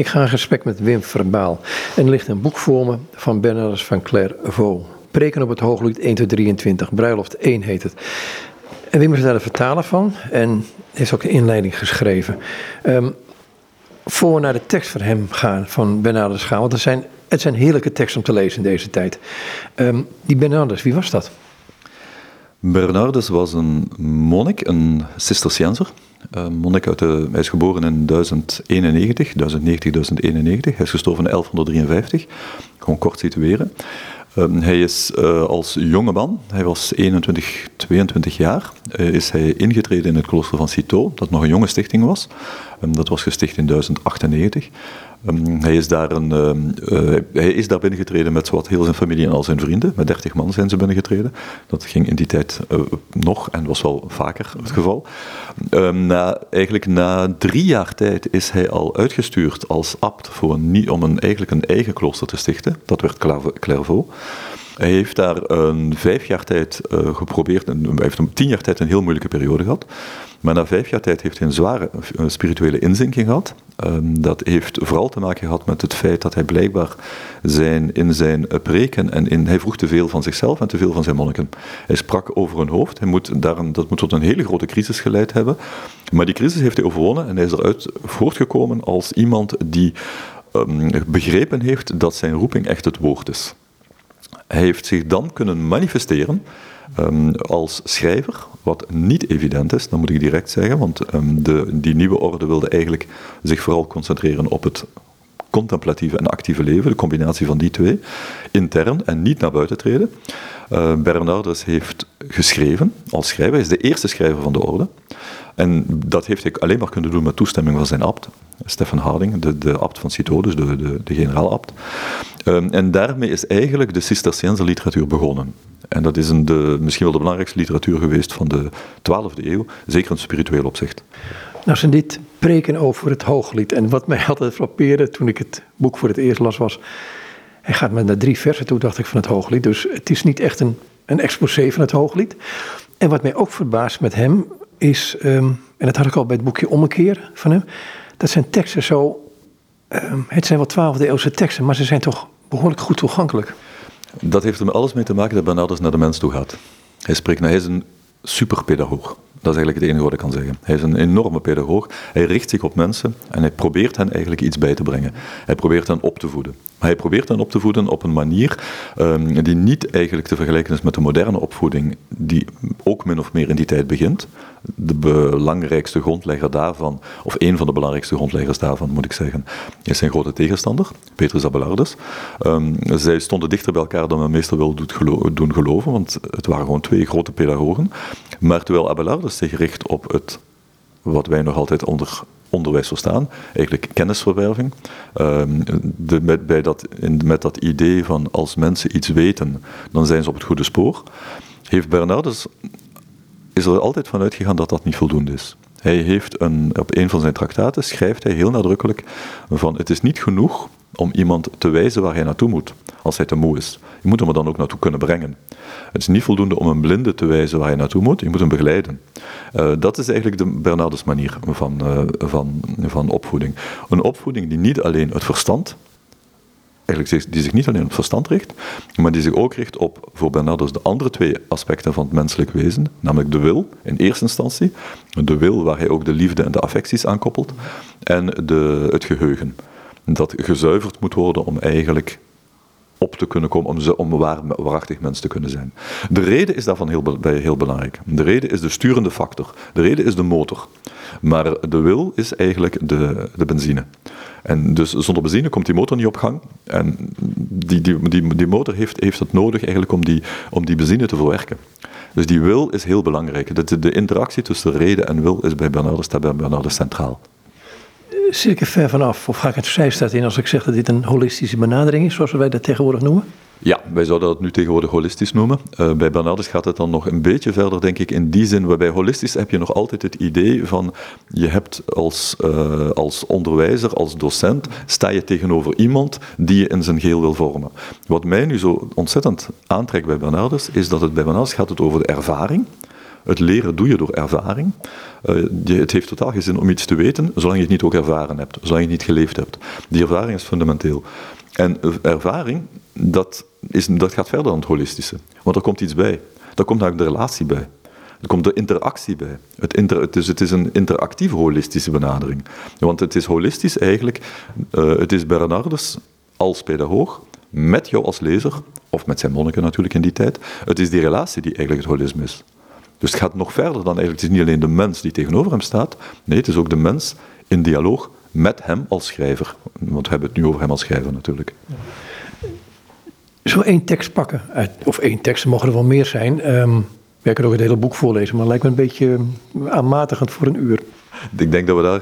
Ik ga in gesprek met Wim Verbaal. En er ligt een boek voor me van Bernardus van Clairvaux. Preken op het Hooglied 1 tot 23. Bruiloft 1 heet het. En Wim is daar de vertaler van en heeft ook de inleiding geschreven. Um, voor we naar de tekst van hem gaan, van Bernardus gaan, want het zijn, het zijn heerlijke teksten om te lezen in deze tijd. Um, die Bernardus, wie was dat? Bernardus was een monnik, een Cisterciënser. Monnik uit hij is geboren in 1091, 1090, 1091. Hij is gestorven in 1153. Gewoon kort situeren. Um, hij is uh, als jonge man, hij was 21, 22 jaar, uh, is hij ingetreden in het klooster van Citeaux, dat nog een jonge stichting was. Um, dat was gesticht in 1098. Um, hij, is daar een, uh, hij is daar binnengetreden met zowat heel zijn familie en al zijn vrienden. Met 30 man zijn ze binnengetreden. Dat ging in die tijd uh, nog en was wel vaker het geval. Um, na, eigenlijk na drie jaar tijd is hij al uitgestuurd als abt voor een, om een, eigenlijk een eigen klooster te stichten. Dat werd Clairvaux. Hij heeft daar een vijf jaar tijd uh, geprobeerd, en hij heeft een tien jaar tijd een heel moeilijke periode gehad. Maar na vijf jaar tijd heeft hij een zware spirituele inzinking gehad. Um, dat heeft vooral te maken gehad met het feit dat hij blijkbaar zijn, in zijn preken en in, hij vroeg te veel van zichzelf en te veel van zijn monniken. Hij sprak over hun hoofd. Hij moet daar een, dat moet tot een hele grote crisis geleid hebben. Maar die crisis heeft hij overwonnen en hij is eruit voortgekomen als iemand die um, begrepen heeft dat zijn roeping echt het woord is. Hij heeft zich dan kunnen manifesteren um, als schrijver, wat niet evident is, dat moet ik direct zeggen, want um, de, die nieuwe orde wilde eigenlijk zich vooral concentreren op het contemplatieve en actieve leven, de combinatie van die twee, intern en niet naar buiten treden. Uh, Bernardus heeft geschreven als schrijver, hij is de eerste schrijver van de orde. En dat heeft hij alleen maar kunnen doen met toestemming van zijn abt, Stefan Harding, de, de abt van Citeaux, dus de, de, de generaal-abt. Um, en daarmee is eigenlijk de Cisterciënse literatuur begonnen. En dat is een, de, misschien wel de belangrijkste literatuur geweest van de 12e eeuw, zeker in spiritueel opzicht. Nou zijn dit preken over het hooglied. En wat mij altijd frappeerde toen ik het boek voor het eerst las was... hij gaat met naar drie versen toe, dacht ik, van het hooglied. Dus het is niet echt een, een exposé van het hooglied. En wat mij ook verbaast met hem is... Um, en dat had ik al bij het boekje Ommekeer van hem... dat zijn teksten zo... Um, het zijn wel 12e eeuwse teksten, maar ze zijn toch behoorlijk goed toegankelijk. Dat heeft er alles mee te maken dat Bernardus naar de mens toe gaat. Hij spreekt, nou, hij is een superpedagoog. Dat is eigenlijk het enige wat ik kan zeggen. Hij is een enorme pedagoog. Hij richt zich op mensen en hij probeert hen eigenlijk iets bij te brengen. Hij probeert hen op te voeden. Maar hij probeert hen op te voeden op een manier um, die niet eigenlijk te vergelijken is met de moderne opvoeding, die ook min of meer in die tijd begint. De belangrijkste grondlegger daarvan, of een van de belangrijkste grondleggers daarvan, moet ik zeggen, is zijn grote tegenstander, Petrus Abelardus. Um, zij stonden dichter bij elkaar dan men meestal wil doen geloven, want het waren gewoon twee grote pedagogen. Maar terwijl Abelardus zich richt op het, wat wij nog altijd onder onderwijs verstaan, eigenlijk kennisverwerving. Um, de, met, bij dat, in, met dat idee van als mensen iets weten, dan zijn ze op het goede spoor, heeft Bernardus is er altijd van uitgegaan dat dat niet voldoende is. Hij heeft een, op een van zijn traktaten schrijft hij heel nadrukkelijk van het is niet genoeg om iemand te wijzen waar hij naartoe moet als hij te moe is. Je moet hem er dan ook naartoe kunnen brengen. Het is niet voldoende om een blinde te wijzen waar hij naartoe moet, je moet hem begeleiden. Uh, dat is eigenlijk de Bernardus manier van, uh, van, van opvoeding. Een opvoeding die niet alleen het verstand eigenlijk die zich niet alleen op verstand richt, maar die zich ook richt op, voor Bernardus, de andere twee aspecten van het menselijk wezen, namelijk de wil in eerste instantie, de wil waar hij ook de liefde en de affecties aan koppelt, en de, het geheugen. Dat gezuiverd moet worden om eigenlijk op te kunnen komen, om, ze, om waar, waarachtig mens te kunnen zijn. De reden is daarvan heel, heel belangrijk. De reden is de sturende factor. De reden is de motor. Maar de wil is eigenlijk de, de benzine. En dus zonder benzine komt die motor niet op gang. En die, die, die, motor heeft, heeft het nodig eigenlijk om die, om die benzine te verwerken. Dus die wil is heel belangrijk. De, de interactie tussen reden en wil is bij Bernardus, Bernardus centraal. Zit ik er ver vanaf, of ga ik het zijstaat in als ik zeg dat dit een holistische benadering is, zoals wij dat tegenwoordig noemen? Ja, wij zouden dat nu tegenwoordig holistisch noemen. Uh, bij Bernardus gaat het dan nog een beetje verder, denk ik, in die zin, waarbij holistisch heb je nog altijd het idee van, je hebt als, uh, als onderwijzer, als docent, sta je tegenover iemand die je in zijn geheel wil vormen. Wat mij nu zo ontzettend aantrekt bij Bernardus, is dat het bij Bernardus gaat het over de ervaring, Het leren doe je door ervaring. Uh, het heeft totaal geen zin om iets te weten, zolang je het niet ook ervaren hebt, zolang je het niet geleefd hebt. Die ervaring is fundamenteel. En ervaring, dat, is, dat gaat verder dan het holistische. Want er komt iets bij. Daar komt namelijk de relatie bij. Er komt de interactie bij. Het, inter, het, is, een interactieve holistische benadering. Want het is holistisch eigenlijk, uh, het is Bernardus als pedagoog, met jou als lezer, of met zijn monniken natuurlijk in die tijd. Het is die relatie die eigenlijk het holisme is. Dus het gaat nog verder dan eigenlijk, het is niet alleen de mens die tegenover hem staat, nee, het is ook de mens in dialoog met hem als schrijver. Want we hebben het nu over hem als schrijver natuurlijk. Zo één tekst pakken, of één tekst, er mogen er wel meer zijn. Um, ja, ik kan ook het hele boek voorlezen, maar het lijkt me een beetje aanmatigend voor een uur. Ik denk dat we daar,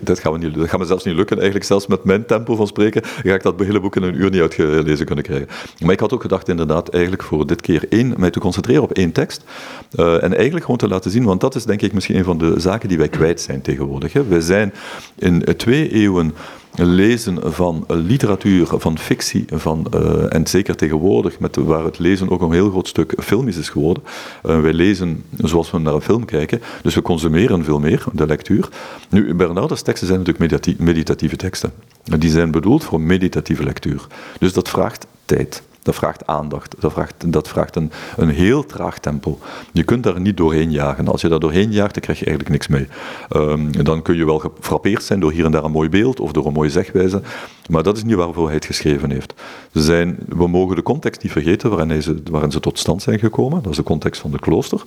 dat gaan we niet, dat gaat me zelfs niet lukken eigenlijk, zelfs met mijn tempo van spreken, ga ik dat hele boek in een uur niet uitgelezen kunnen krijgen. Maar ik had ook gedacht inderdaad eigenlijk voor dit keer één, mij te concentreren op één tekst uh, en eigenlijk gewoon te laten zien, want dat is denk ik misschien een van de zaken die wij kwijt zijn tegenwoordig. Hè. Wij zijn in twee eeuwen lezen van literatuur, van fictie, van, uh, en zeker tegenwoordig, met, waar het lezen ook een heel groot stuk filmisch is geworden. Uh, wij lezen zoals we naar een film kijken, dus we consumeren veel meer de lectuur. Nu, Bernardus teksten zijn natuurlijk meditatieve teksten. Die zijn bedoeld voor meditatieve lectuur. Dus dat vraagt tijd. Dat vraagt aandacht. Dat vraagt, dat vraagt een, een heel traag tempo. Je kunt daar niet doorheen jagen. Als je daar doorheen jaagt, dan krijg je eigenlijk niks mee. Um, dan kun je wel gefrappeerd zijn door hier en daar een mooi beeld of door een mooie zegwijze. Maar dat is niet waarvoor hij het geschreven heeft. Zijn, we mogen de context niet vergeten waarin, ze, waarin ze tot stand zijn gekomen. Dat is de context van de klooster.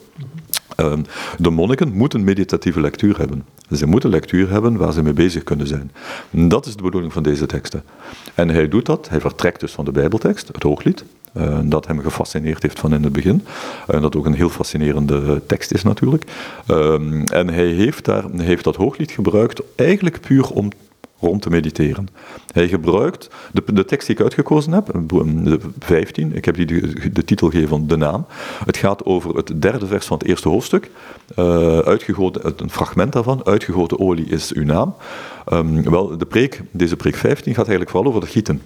Ehm, de monniken moeten meditatieve lectuur hebben. Ze moeten lectuur hebben waar ze mee bezig kunnen zijn. Dat is de bedoeling van deze teksten. En hij doet dat, hij vertrekt dus van de Bijbeltekst, het Hooglied, uh, dat hem gefascineerd heeft van in het begin. En dat ook een heel fascinerende tekst is natuurlijk. Ehm, en hij heeft, daar, heeft dat hooglied gebruikt eigenlijk puur om rond te mediteren. Hij gebruikt, de, de tekst die ik uitgekozen heb, de 15, ik heb die de, de, titel gegeven van De Naam. Het gaat over het derde vers van het eerste hoofdstuk. Uitgegoten, een fragment daarvan, uitgegoten olie is uw naam. Um, wel, de preek, deze preek 15 gaat eigenlijk vooral over het gieten.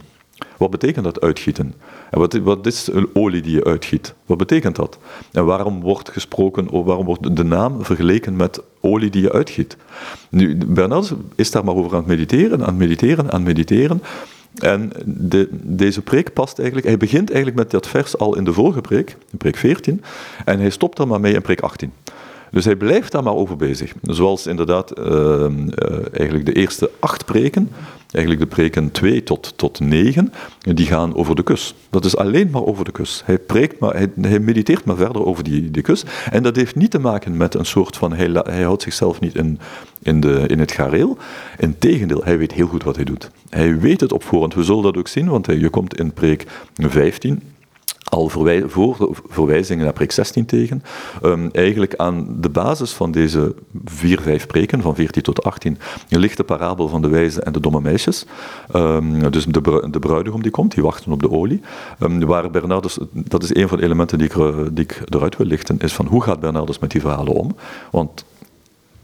Wat betekent dat uitgieten? En wat, wat is een olie die je uitgiet? Wat betekent dat? En waarom wordt gesproken, waarom wordt de naam vergeleken met olie die je uitgiet? Nu, Bernard is daar maar over aan het mediteren, aan het mediteren, aan het mediteren. En de, deze preek past eigenlijk, hij begint eigenlijk met dat vers al in de vorige preek, in preek 14, en hij stopt er maar mee in preek 18. Dus hij blijft daar maar over bezig. Zoals inderdaad uh, uh, eigenlijk de eerste acht preken, eigenlijk de preken 2 tot, tot 9, die gaan over de kus. Dat is alleen maar over de kus. Hij, preekt maar, hij, hij mediteert maar verder over die, die kus. En dat heeft niet te maken met een soort van, hij, hij houdt zichzelf niet in, in, de, in het gareel. Integendeel, hij weet heel goed wat hij doet. Hij weet het op voorhand. We zullen dat ook zien, want je komt in preek 15 al verwij voor, verwijzingen naar preek 16 tegen. Um, eigenlijk aan de basis van deze vier, vijf preken, van 14 tot 18, ligt de parabel van de wijze en de domme meisjes. Um, dus de, de bruidegom die komt, die wachten op de olie. Um, waar Bernardus, dat is een van de elementen die ik, die ik eruit wil lichten, is van hoe gaat Bernardus met die verhalen om? Want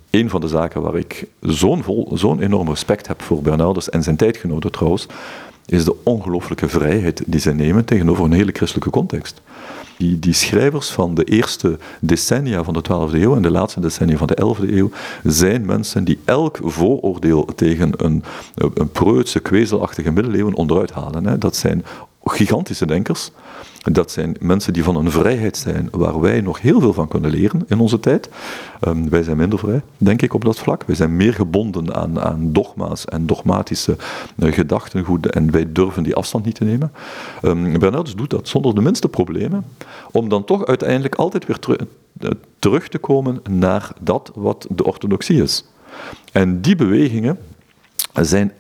een van de zaken waar ik zo'n zo'n enorm respect heb voor Bernardus en zijn tijdgenoten trouwens, is de ongelooflijke vrijheid die zij nemen tegenover een hele christelijke context. Die, die schrijvers van de eerste decennia van de 12e eeuw en de laatste decennia van de 11e eeuw zijn mensen die elk vooroordeel tegen een, een preutse, kwezelachtige middeleeuwen onderuit halen. Hè. Dat zijn gigantische denkers. Dat zijn mensen die van een vrijheid zijn waar wij nog heel veel van kunnen leren in onze tijd. Um, wij zijn minder vrij, denk ik, op dat vlak. Wij zijn meer gebonden aan, aan dogma's en dogmatische uh, gedachtengoed en wij durven die afstand niet te nemen. Um, Bernardus doet dat zonder de minste problemen, om dan toch uiteindelijk altijd weer teru terug te komen naar dat wat de orthodoxie is. En die bewegingen zijn,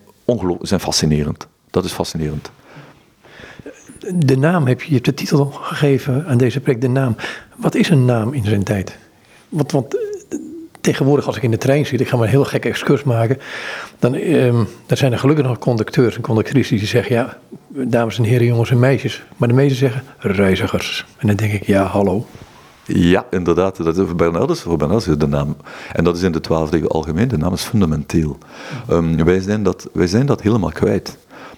zijn fascinerend. Dat is fascinerend de naam heb je, je hebt de titel gegeven aan deze preek, de naam. Wat is een naam in zijn tijd? Want, eh, tegenwoordig als ik in de trein zit, ik ga maar een heel gekke excurs maken, dan, eh, zijn er gelukkig nog conducteurs en conductrices die zeggen, ja, dames en heren, jongens en meisjes. Maar de meesten zeggen reizigers. En dan denk ik, ja, hallo. Ja, inderdaad. Dat is voor Bernardus, voor Bernardus de naam. En dat is in de twaalfde algemeen, de naam is fundamenteel. Um, wij, zijn dat, wij zijn dat helemaal kwijt.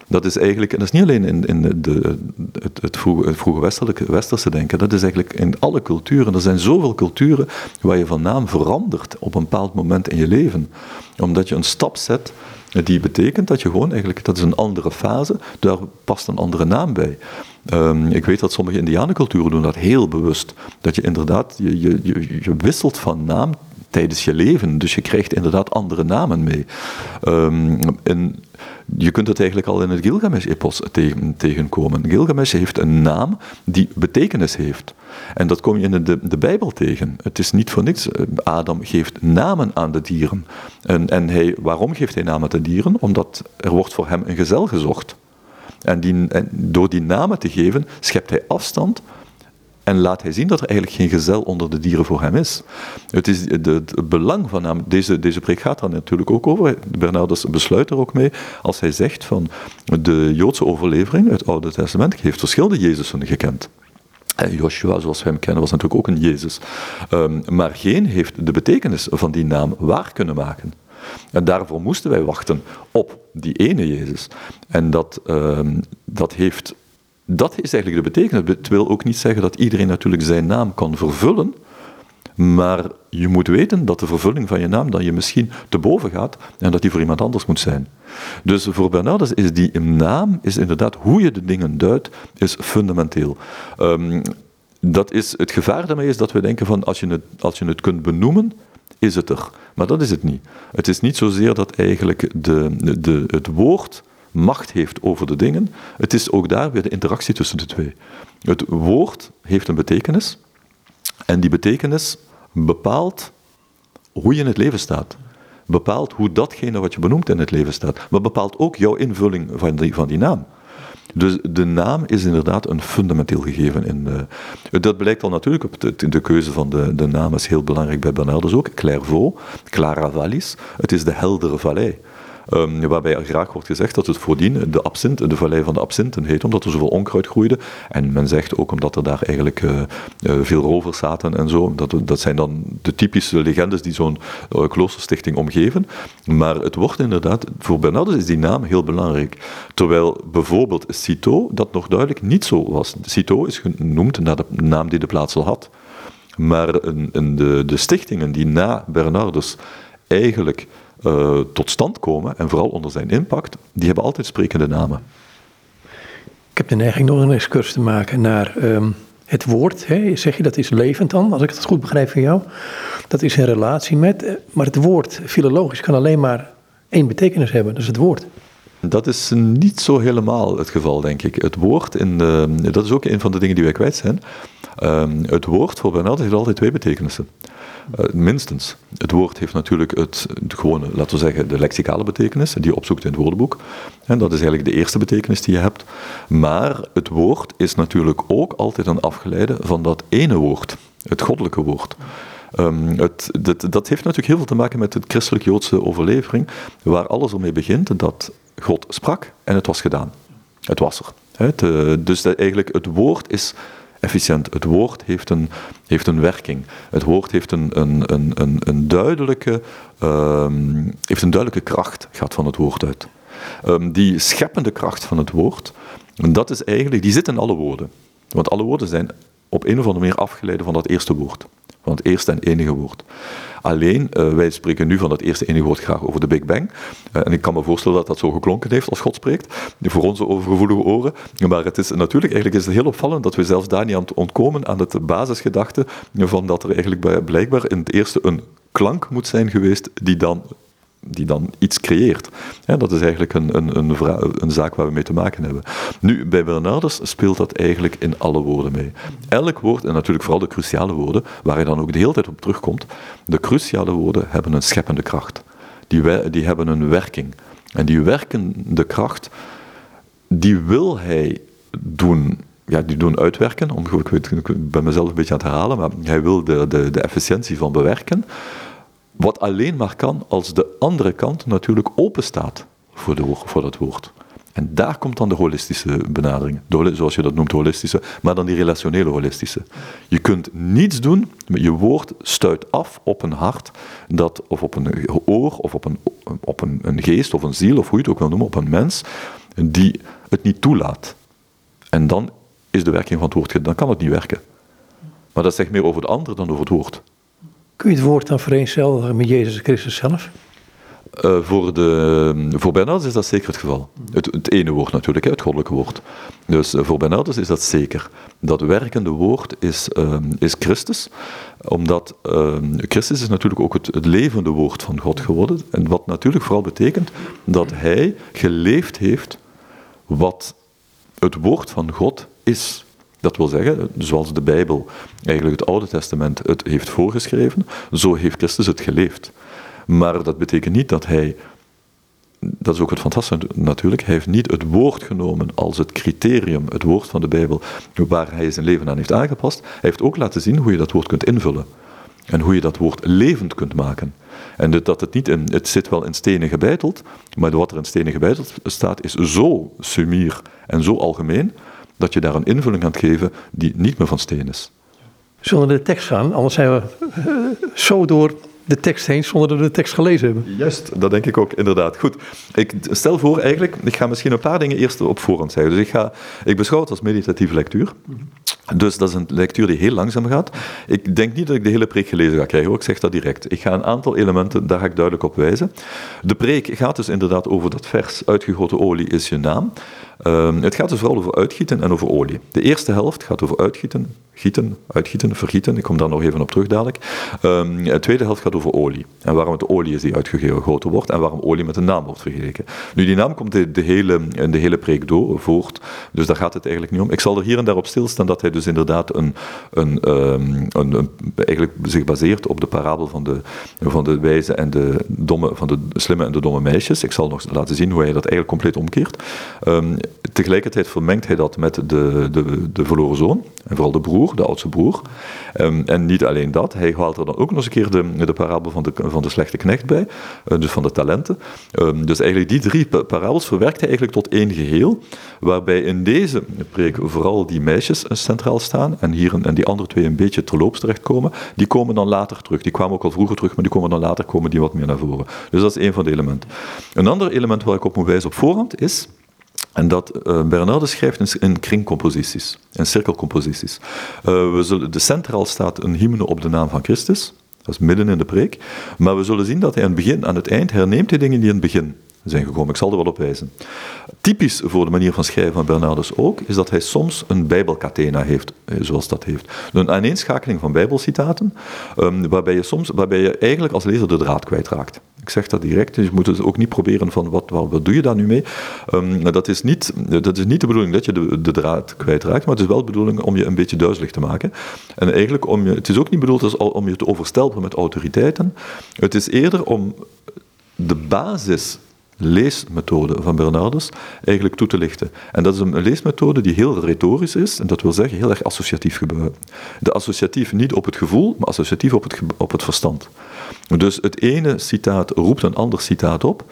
Dat is eigenlijk, en dat is niet alleen in, in de, het, het, vroege, vroege westerse denken, dat is eigenlijk in alle culturen. Er zijn zoveel culturen waar je van naam verandert op een bepaald moment in je leven. Omdat je een stap zet die betekent dat je gewoon eigenlijk, dat is een andere fase, daar past een andere naam bij. Um, ik weet dat sommige indianenculturen doen dat heel bewust. Dat je inderdaad, je, je wisselt van naam tijdens je leven. Dus je krijgt inderdaad andere namen mee. Um, en je kunt het eigenlijk al in het Gilgamesh-epos tegen, tegenkomen. Gilgamesh heeft een naam die betekenis heeft. En dat kom je in de, de Bijbel tegen. Het is niet voor niks. Adam geeft namen aan de dieren. En, en hij, waarom geeft hij namen aan de dieren? Omdat er wordt voor hem een gezel gezocht. En, die, en door die namen te geven, schept hij afstand en laat hij zien dat er eigenlijk geen gezel onder de dieren voor hem is. Het is de, het belang van hem, deze, deze preek gaat daar natuurlijk ook over. Bernardus besluit er ook mee als hij zegt van de Joodse overlevering, het Oude Testament, heeft verschillende Jezusen gekend. En Joshua, zoals we hem kennen, was natuurlijk ook een Jezus. Um, maar geen heeft de betekenis van die naam waar kunnen maken. En daarvoor moesten wij wachten op die ene Jezus. En dat, um, dat heeft dat is eigenlijk de betekenis. Het wil ook niet zeggen dat iedereen natuurlijk zijn naam kan vervullen, maar je moet weten dat de vervulling van je naam dan je misschien te boven gaat en dat die voor iemand anders moet zijn. Dus voor Bernardus is die naam, is inderdaad hoe je de dingen duidt, is fundamenteel. Um, dat is, het gevaar daarmee is dat we denken van als je het, als je het kunt benoemen, is het er. Maar dat is het niet. Het is niet zozeer dat eigenlijk de, de, het woord macht heeft over de dingen. Het is ook daar weer de interactie tussen de twee. Het woord heeft een betekenis en die betekenis bepaalt hoe je in het leven staat. Bepaalt hoe datgene wat je benoemt in het leven staat. Maar bepaalt ook jouw invulling van die, van die naam. Dus de naam is inderdaad een fundamenteel gegeven. In dat blijkt al natuurlijk, op de, de keuze van de, de naam is heel belangrijk bij Bernardus ook. Clairvaux, Clara Vallis, het is de heldere vallei. Um, waarbij graag wordt gezegd dat het voordien de absint, de vallei van de absinten heet, omdat er zoveel onkruid groeide. En men zegt ook omdat er daar eigenlijk uh, uh, veel rovers zaten en zo. Dat, dat zijn dan de typische legendes die zo'n uh, kloosterstichting omgeven. Maar het wordt inderdaad, voor Bernardus is die naam heel belangrijk. Terwijl bijvoorbeeld Citeaux dat nog duidelijk niet zo was. Citeaux is genoemd naar de naam die de plaats al had. Maar de, de stichtingen die na Bernardus eigenlijk uh, tot stand komen, en vooral onder zijn impact, die hebben altijd sprekende namen. Ik heb de neiging nog een excursie te maken naar um, het woord. Hè? Zeg je dat is levend dan, als ik het goed begrijp van jou? Dat is in relatie met, eh, maar het woord filologisch kan alleen maar één betekenis hebben, dat is het woord. Dat is niet zo helemaal het geval, denk ik. Het woord, in de, dat is ook een van de dingen die wij kwijt zijn. Um, het woord voor Bernard heeft altijd twee betekenissen. Uh, minstens. Het woord heeft natuurlijk het, gewone, laten we zeggen, de lexicale betekenis, die je opzoekt in het woordenboek. En dat is eigenlijk de eerste betekenis die je hebt. Maar het woord is natuurlijk ook altijd een afgeleide van dat ene woord, het goddelijke woord. Um, het, dat, heeft natuurlijk heel veel te maken met de christelijk-joodse overlevering, waar alles ermee begint dat God sprak en het was gedaan. Het was er. Dus eigenlijk het woord is efficiënt. Het woord heeft een, heeft een werking. Het woord heeft een, een, een, een, een duidelijke, um, heeft een duidelijke kracht, gaat van het woord uit. Um, die scheppende kracht van het woord, dat is eigenlijk, die zit in alle woorden. Want alle woorden zijn op een of andere manier afgeleid van dat eerste woord. Van het eerste en enige woord. Alleen, uh, wij spreken nu van het eerste enige woord graag over de Big Bang. Uh, en ik kan me voorstellen dat dat zo geklonken heeft als God spreekt, voor onze overgevoelige oren. Maar het is natuurlijk eigenlijk is het heel opvallend dat we zelfs daar niet aan ontkomen aan het basisgedachte van dat er eigenlijk blijkbaar in het eerste een klank moet zijn geweest die dan die dan iets creëert. Dat is eigenlijk een, een, een, een, zaak waar we mee te maken hebben. Nu, bij Bernardus speelt dat eigenlijk in alle woorden mee. Elk woord, en natuurlijk vooral de cruciale woorden, waar hij dan ook de hele tijd op terugkomt, de cruciale woorden hebben een scheppende kracht. Die, die hebben een werking. En die werkende kracht, die wil hij doen ja, die doen uitwerken. Om, ik, weet, ben mezelf een beetje aan het herhalen, maar hij wil de, de, de efficiëntie van bewerken. Wat alleen maar kan als de andere kant natuurlijk open staat voor, de, voor dat woord. En daar komt dan de holistische benadering, de, zoals je dat noemt, holistische, maar dan die relationele holistische. Je kunt niets doen, je woord stuit af op een hart, dat, of op een oor, of op, een, op een, een geest, of een ziel, of hoe je het ook wil noemen, op een mens, die het niet toelaat. En dan is de werking van het woord, dan kan het niet werken. Maar dat zegt meer over de ander dan over het woord. Kun je het woord dan vereenzelvigen met Jezus Christus zelf? Uh, voor, de, voor Bernardus is dat zeker het geval. Het, het ene woord natuurlijk, het goddelijke woord. Dus uh, voor Bernardus is dat zeker. Dat werkende woord is, uh, is Christus, omdat ehm, Christus is natuurlijk ook het, het, levende woord van God geworden. En wat natuurlijk vooral betekent dat hij geleefd heeft wat het woord van God is. Dat wil zeggen, zoals de Bijbel, eigenlijk het Oude Testament, het heeft voorgeschreven, zo heeft Christus het geleefd. Maar dat betekent niet dat hij, dat is ook het fantastische natuurlijk, hij heeft niet het woord genomen als het criterium, het woord van de Bijbel, waar hij zijn leven aan heeft aangepast. Hij heeft ook laten zien hoe je dat woord kunt invullen. En hoe je dat woord levend kunt maken. En dat het niet in, het zit wel in stenen gebeiteld, maar wat er in stenen gebeiteld staat is zo sumier en zo algemeen, dat je daar een invulling aan geven die niet meer van steen is. Zullen we de tekst gaan? Anders zijn we eh, zo door de tekst heen zonder dat we de tekst gelezen hebben. Juist, dat denk ik ook, inderdaad. Goed, ik stel voor eigenlijk, ik ga misschien een paar dingen eerst op voorhand zeggen. Dus ik, ga, ik beschouw het als meditatieve lectuur. Dus dat is een lectuur die heel langzaam gaat. Ik denk niet dat ik de hele preek gelezen ga krijgen, ik zeg dat direct. Ik ga een aantal elementen, daar ga ik duidelijk op wijzen. De preek gaat dus inderdaad over dat vers, uitgegoten olie is je naam. Um, het gaat dus vooral over uitgieten en over olie. De eerste helft gaat over uitgieten, gieten, uitgieten, vergieten. Ik kom daar nog even op terug dadelijk. Um, de tweede helft gaat over olie. En waarom het olie is die uitgegoten wordt en waarom olie met een naam wordt vergeleken. Nu, die naam komt de, de hele, de hele preek door, voort, dus daar gaat het eigenlijk niet om. Ik zal er hier en daar op stilstaan dat hij dus inderdaad een, een, um, een, een, eigenlijk zich baseert op de parabel van de, van de wijze en de domme, van de slimme en de domme meisjes. Ik zal nog laten zien hoe hij dat eigenlijk compleet omkeert. Tegelijkertijd vermengt hij dat met de, de, de verloren zoon, en vooral de broer, de oudste broer. Um, en niet alleen dat, hij haalt er dan ook nog eens een keer de, de parabel van de, van de slechte knecht bij, uh, dus van de talenten. Um, dus eigenlijk die drie parabels verwerkt hij eigenlijk tot één geheel, waarbij in deze preek vooral die meisjes centraal staan en, hier, en die andere twee een beetje terloops terechtkomen. Die komen dan later terug. Die kwamen ook al vroeger terug, maar die komen dan later komen die wat meer naar voren. Dus dat is één van de elementen. Een ander element waar ik op moet wijzen op voorhand is en dat uh, Bernardus schrijft in, kringcomposities, in cirkelcomposities. Uh, we zullen, de centraal staat een hymne op de naam van Christus. Dat is midden in de preek. Maar we zullen zien dat hij aan het begin, aan het eind, herneemt hij dingen die in het begin zijn gekomen. Ik zal er wel op wijzen. Typisch voor de manier van schrijven van Bernardus ook, is dat hij soms een bijbelcatena heeft, eh, zoals dat heeft. Een aaneenschakeling van bijbelcitaten, um, waarbij, je soms, waarbij je eigenlijk als lezer de draad kwijtraakt. Ik zeg dat direct, dus je moet het ook niet proberen van wat, wat, wat doe je daar nu mee. Um, dat, is niet, dat is niet de bedoeling dat je de, de draad kwijtraakt, maar het is wel de bedoeling om je een beetje duizelig te maken. En eigenlijk om je, het is ook niet bedoeld als, om je te overstelpen met autoriteiten. Het is eerder om de basis leesmethode van Bernardus eigenlijk toe te lichten. En dat is een leesmethode die heel retorisch is, en dat wil zeggen heel erg associatief gebeuren. De associatief niet op het gevoel, maar associatief op het, op het verstand. Dus het ene citaat roept een ander citaat op,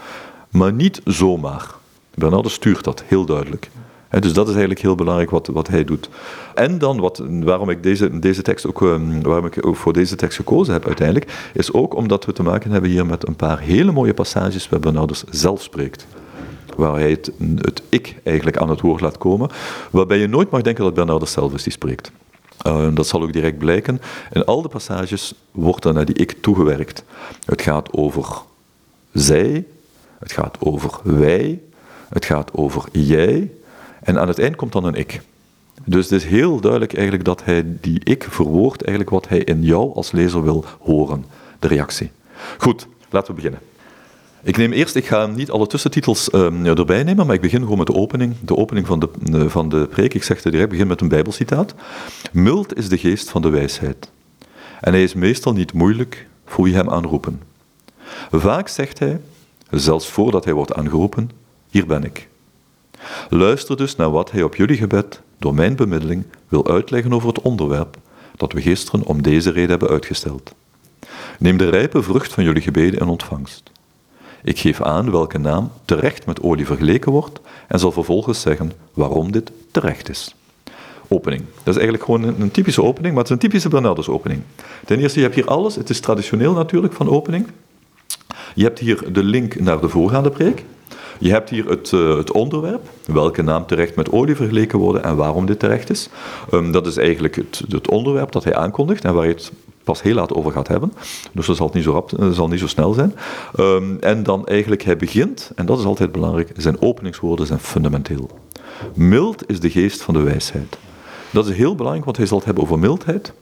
maar niet zomaar. Bernardus stuurt dat heel duidelijk dus dat is eigenlijk heel belangrijk wat, wat hij doet. En dan, wat, waarom, ik deze, deze tekst ook, ehm, waarom ik ook voor deze tekst gekozen heb uiteindelijk, is ook omdat we te maken hebben hier met een paar hele mooie passages waar Bernardus zelf spreekt. Waar hij het, het ik eigenlijk aan het woord laat komen, waarbij je nooit mag denken dat Bernardus zelf is die spreekt. Uh, dat zal ook direct blijken. In al de passages wordt er naar die ik toegewerkt. Het gaat over zij, het gaat over wij, het gaat over jij, en aan het eind komt dan een ik. Dus het is heel duidelijk eigenlijk dat hij die ik verwoordt eigenlijk wat hij in jou als lezer wil horen, de reactie. Goed, laten we beginnen. Ik neem eerst, ik ga niet alle tussentitels uh, erbij nemen, maar ik begin gewoon met de opening. De opening van de, uh, van de preek. Ik zeg het direct, begin met een bijbelcitaat. Mild is de geest van de wijsheid. En hij is meestal niet moeilijk voor wie hem aanroepen. Vaak zegt hij, zelfs voordat hij wordt aangeroepen, hier ben ik. Luister dus naar wat hij op jullie gebed, door mijn bemiddeling, wil uitleggen over het onderwerp dat we gisteren om deze reden hebben uitgesteld. Neem de rijpe vrucht van jullie gebeden in ontvangst. Ik geef aan welke naam terecht met olie vergeleken wordt en zal vervolgens zeggen waarom dit terecht is. Opening. Dat is eigenlijk gewoon een, typische opening, maar het is een typische Bernardus opening. Ten eerste, je hebt hier alles. Het is traditioneel natuurlijk van opening. Je hebt hier de link naar de voorgaande preek. Je hebt hier het, uh, het onderwerp, welke naam terecht met olie vergeleken worden en waarom dit terecht is. Um, dat is eigenlijk het, het, onderwerp dat hij aankondigt en waar hij het pas heel laat over gaat hebben. Dus dat zal niet zo, rap, dat zal niet zo snel zijn. Um, en dan eigenlijk, hij begint, en dat is altijd belangrijk, zijn openingswoorden zijn fundamenteel. Mild is de geest van de wijsheid. Dat is heel belangrijk, want hij zal het hebben over mildheid.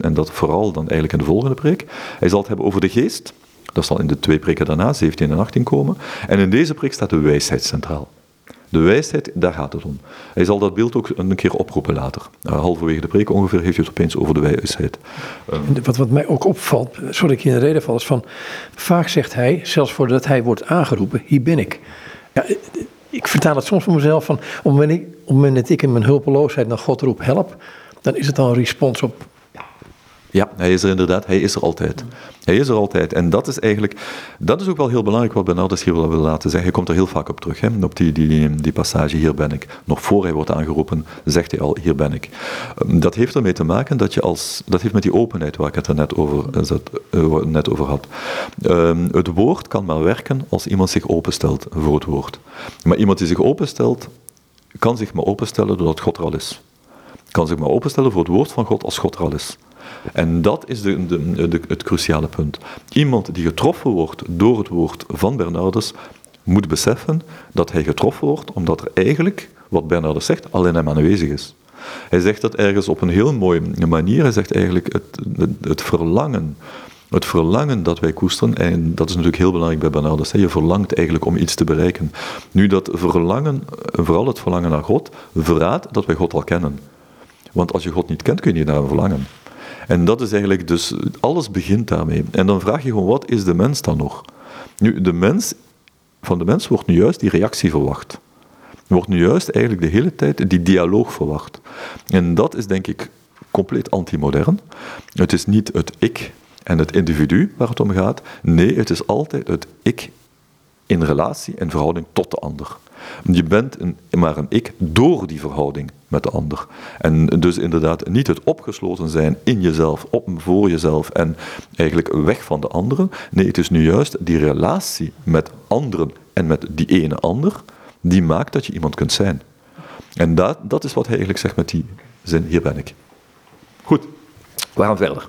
En dat vooral dan eigenlijk in de volgende preek. Hij zal het hebben over de geest. Dat zal in de twee preken daarna, 17 en 18, komen. En in deze preek staat de wijsheid centraal. De wijsheid, daar gaat het om. Hij zal dat beeld ook een keer oproepen later. Uh, halverwege de preek ongeveer heeft hij het opeens over de wijsheid. Uh, wat, wat mij ook opvalt, sorry ik je in de reden val, is van... Vaak zegt hij, zelfs voordat hij wordt aangeroepen, hier ben ik. Ja, ik vertaal het soms voor mezelf van, op het moment dat ik in mijn hulpeloosheid naar God roep, help, dan is het al een respons op ja, hij is er inderdaad. Hij is er altijd. Hij is er altijd. En dat is eigenlijk, dat is ook wel heel belangrijk wat Bernardus hier wil laten zeggen. Hij komt er heel vaak op terug, hè, op die, die, die passage, hier ben ik. Nog voor hij wordt aangeroepen, zegt hij al, hier ben ik. Ehm, dat heeft ermee te maken dat je als, dat heeft met die openheid waar ik het er net over, eh, net over had. Ehm, het woord kan maar werken als iemand zich openstelt voor het woord. Maar iemand die zich openstelt, kan zich maar openstellen doordat God er al is. Kan zich maar openstellen voor het woord van God als God er al is. En dat is de, de, de, het cruciale punt. Iemand die getroffen wordt door het woord van Bernardus, moet beseffen dat hij getroffen wordt omdat er eigenlijk, wat Bernardus zegt, al in hem aanwezig is. Hij zegt dat ergens op een heel mooie manier. Hij zegt eigenlijk het, het, het verlangen het verlangen dat wij koesteren, en dat is natuurlijk heel belangrijk bij Bernardus, je verlangt eigenlijk om iets te bereiken. Nu, dat verlangen, vooral het verlangen naar God, verraadt dat wij God al kennen. Want als je God niet kent, kun je niet naar hem verlangen. En dat is eigenlijk dus, alles begint daarmee. En dan vraag je gewoon, wat is de mens dan nog? Nu, de mens, van de mens wordt nu juist die reactie verwacht. Er wordt nu juist eigenlijk de hele tijd die dialoog verwacht. En dat is denk ik compleet antimodern. Het is niet het ik en het individu waar het om gaat. Nee, het is altijd het ik in relatie en verhouding tot de ander. Je bent een, maar een ik door die verhouding met de ander. En dus inderdaad niet het opgesloten zijn in jezelf, op, voor jezelf en eigenlijk weg van de anderen. Nee, het is nu juist die relatie met anderen en met die ene ander, die maakt dat je iemand kunt zijn. En dat, dat is wat hij eigenlijk zegt met die zin, hier ben ik. Goed, we gaan verder.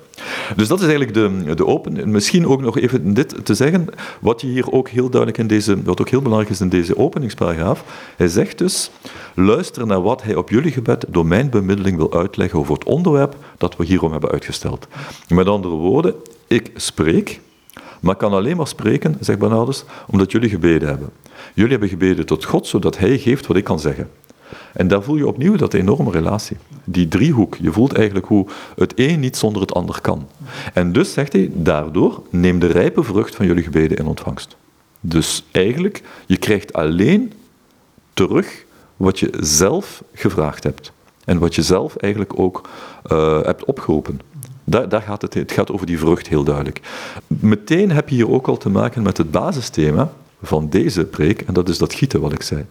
Dus dat is eigenlijk de, de open. Misschien ook nog even dit te zeggen, wat je hier ook heel duidelijk in deze, wat ook heel belangrijk is in deze openingsparagraaf. Hij zegt dus, luister naar wat hij op jullie gebed door mijn bemiddeling wil uitleggen over het onderwerp dat we hierom hebben uitgesteld. Met andere woorden, ik spreek, maar kan alleen maar spreken, zegt Bernardus, omdat jullie gebeden hebben. Jullie hebben gebeden tot God, zodat Hij geeft wat ik kan zeggen. En daar voel je opnieuw dat enorme relatie. Die driehoek, je voelt eigenlijk hoe het een niet zonder het ander kan. En dus zegt hij, daardoor neem de rijpe vrucht van jullie gebeden in ontvangst. Dus eigenlijk, je krijgt alleen terug wat je zelf gevraagd hebt. En wat je zelf eigenlijk ook uh, hebt opgeroepen. Daar, gaat het, het gaat over die vrucht heel duidelijk. Meteen heb je hier ook al te maken met het basisthema van deze preek, en dat is dat gieten wat ik zei.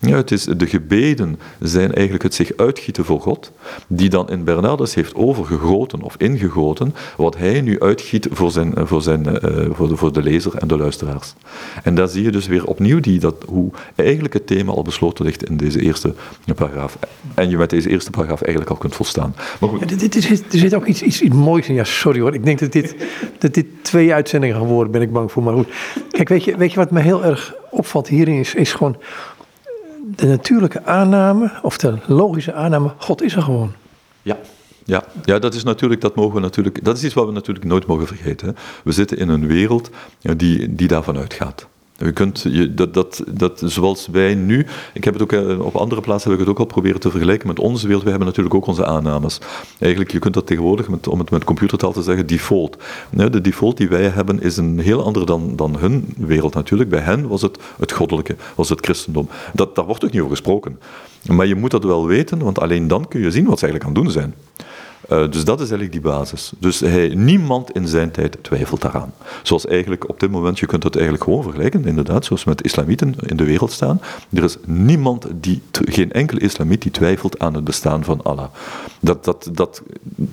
Ja, het is, de gebeden zijn eigenlijk het zich uitgieten voor God, die dan in Bernardus heeft overgegoten of ingegoten, wat hij nu uitgiet voor, zijn, voor, zijn, uh, voor, de, voor de lezer en de luisteraars. En daar zie je dus weer opnieuw die, dat, hoe eigenlijk het thema al besloten ligt in deze eerste paragraaf. En je met deze eerste paragraaf eigenlijk al kunt volstaan. Maar goed. Dit, dit, er zit ook iets, iets, iets moois in. Ja, sorry hoor. Ik denk dat dit, dat dit twee uitzendingen gaan worden, ben ik bang voor. Maar goed. Kijk, weet je, weet je wat mij heel erg opvalt hierin is, is gewoon de natuurlijke aanname, of de logische aanname, God is er gewoon. Ja. Ja, ja, dat is natuurlijk, dat mogen we natuurlijk, dat is iets wat we natuurlijk nooit mogen vergeten. We zitten in een wereld die, die daarvan uitgaat. Je kunt, je, dat, dat, dat, zoals wij nu, ik heb het ook eh, op andere plaatsen heb ik het ook al proberen te vergelijken met onze wereld. We hebben natuurlijk ook onze aannames. Eigenlijk, je kunt dat tegenwoordig, om het met computertaal te zeggen, default. De default die wij hebben is een heel ander dan, dan hun wereld natuurlijk. Bij hen was het het goddelijke, was het christendom. Dat, daar wordt ook niet over gesproken. Maar je moet dat wel weten, want alleen dan kun je zien wat ze eigenlijk aan het doen zijn. Uh, dus dat is eigenlijk die basis. Dus hij, niemand in zijn tijd twijfelt daaraan. Zoals eigenlijk op dit moment, je kunt het eigenlijk gewoon vergelijken, inderdaad, zoals met islamieten in de wereld staan. Er is niemand, die, geen enkele islamiet die twijfelt aan het bestaan van Allah. Dat, dat, dat,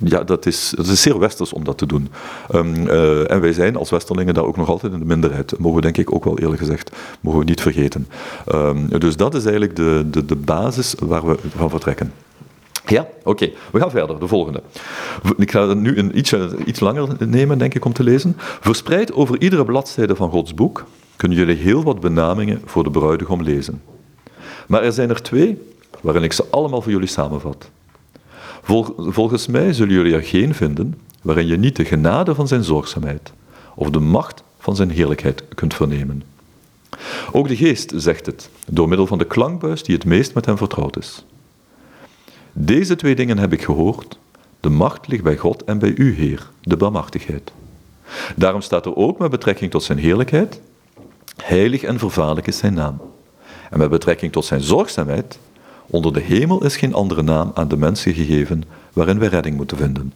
ja, dat, is, dat is zeer westers om dat te doen. Um, uh, en wij zijn als westerlingen daar ook nog altijd in de minderheid. Dat mogen we denk ik ook wel eerlijk gezegd, mogen we niet vergeten. Um, dus dat is eigenlijk de, de, de basis waar we van vertrekken. Ja, oké. We gaan verder. De volgende. Ik ga het nu een iets, iets langer nemen, denk ik, om te lezen. Verspreid over iedere bladzijde van Gods boek kunnen jullie heel wat benamingen voor de bruidegom lezen. Maar er zijn er twee waarin ik ze allemaal voor jullie samenvat. volgens mij zullen jullie er geen vinden waarin je niet de genade van zijn zorgzaamheid of de macht van zijn heerlijkheid kunt vernemen. Ook de geest zegt het, door middel van de klankbuis die het meest met hem vertrouwd is. Deze twee dingen heb ik gehoord. De macht ligt bij God en bij u, Heer, de barmachtigheid. Daarom staat er ook met betrekking tot zijn heerlijkheid, heilig en vervaarlijk is zijn naam. En met betrekking tot zijn zorgzaamheid, onder de hemel is geen andere naam aan de mensen gegeven waarin wij redding moeten vinden.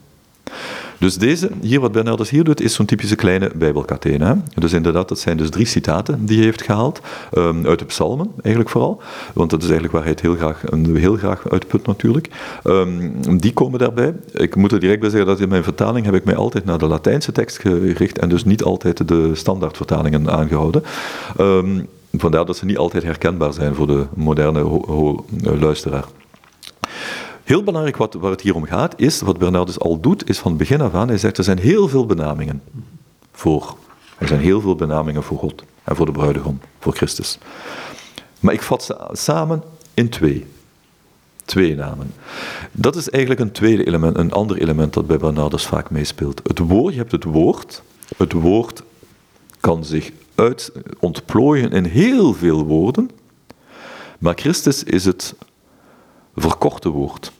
Dus deze, hier wat Bernardus hier doet, is zo'n typische kleine bijbelkatene. Dus inderdaad, dat zijn dus drie citaten die hij heeft gehaald, um, uit de psalmen eigenlijk vooral, want dat is eigenlijk waar hij het heel graag, heel graag uitput natuurlijk. Um, die komen daarbij. Ik moet er direct bij zeggen dat in mijn vertaling heb ik mij altijd naar de Latijnse tekst gericht en dus niet altijd de standaardvertalingen aangehouden. Um, vandaar dat ze niet altijd herkenbaar zijn voor de moderne luisteraar. Heel belangrijk wat, waar het hier om gaat, is, wat Bernardus al doet, is van begin af aan, hij zegt er zijn heel veel benamingen voor. Er zijn heel veel benamingen voor God en voor de bruidegom, voor Christus. Maar ik vat ze samen in twee. Twee namen. Dat is eigenlijk een tweede element, een ander element dat bij Bernardus vaak meespeelt. Het woord, je hebt het woord. Het woord kan zich uit, ontplooien in heel veel woorden. Maar Christus is het verkorte woord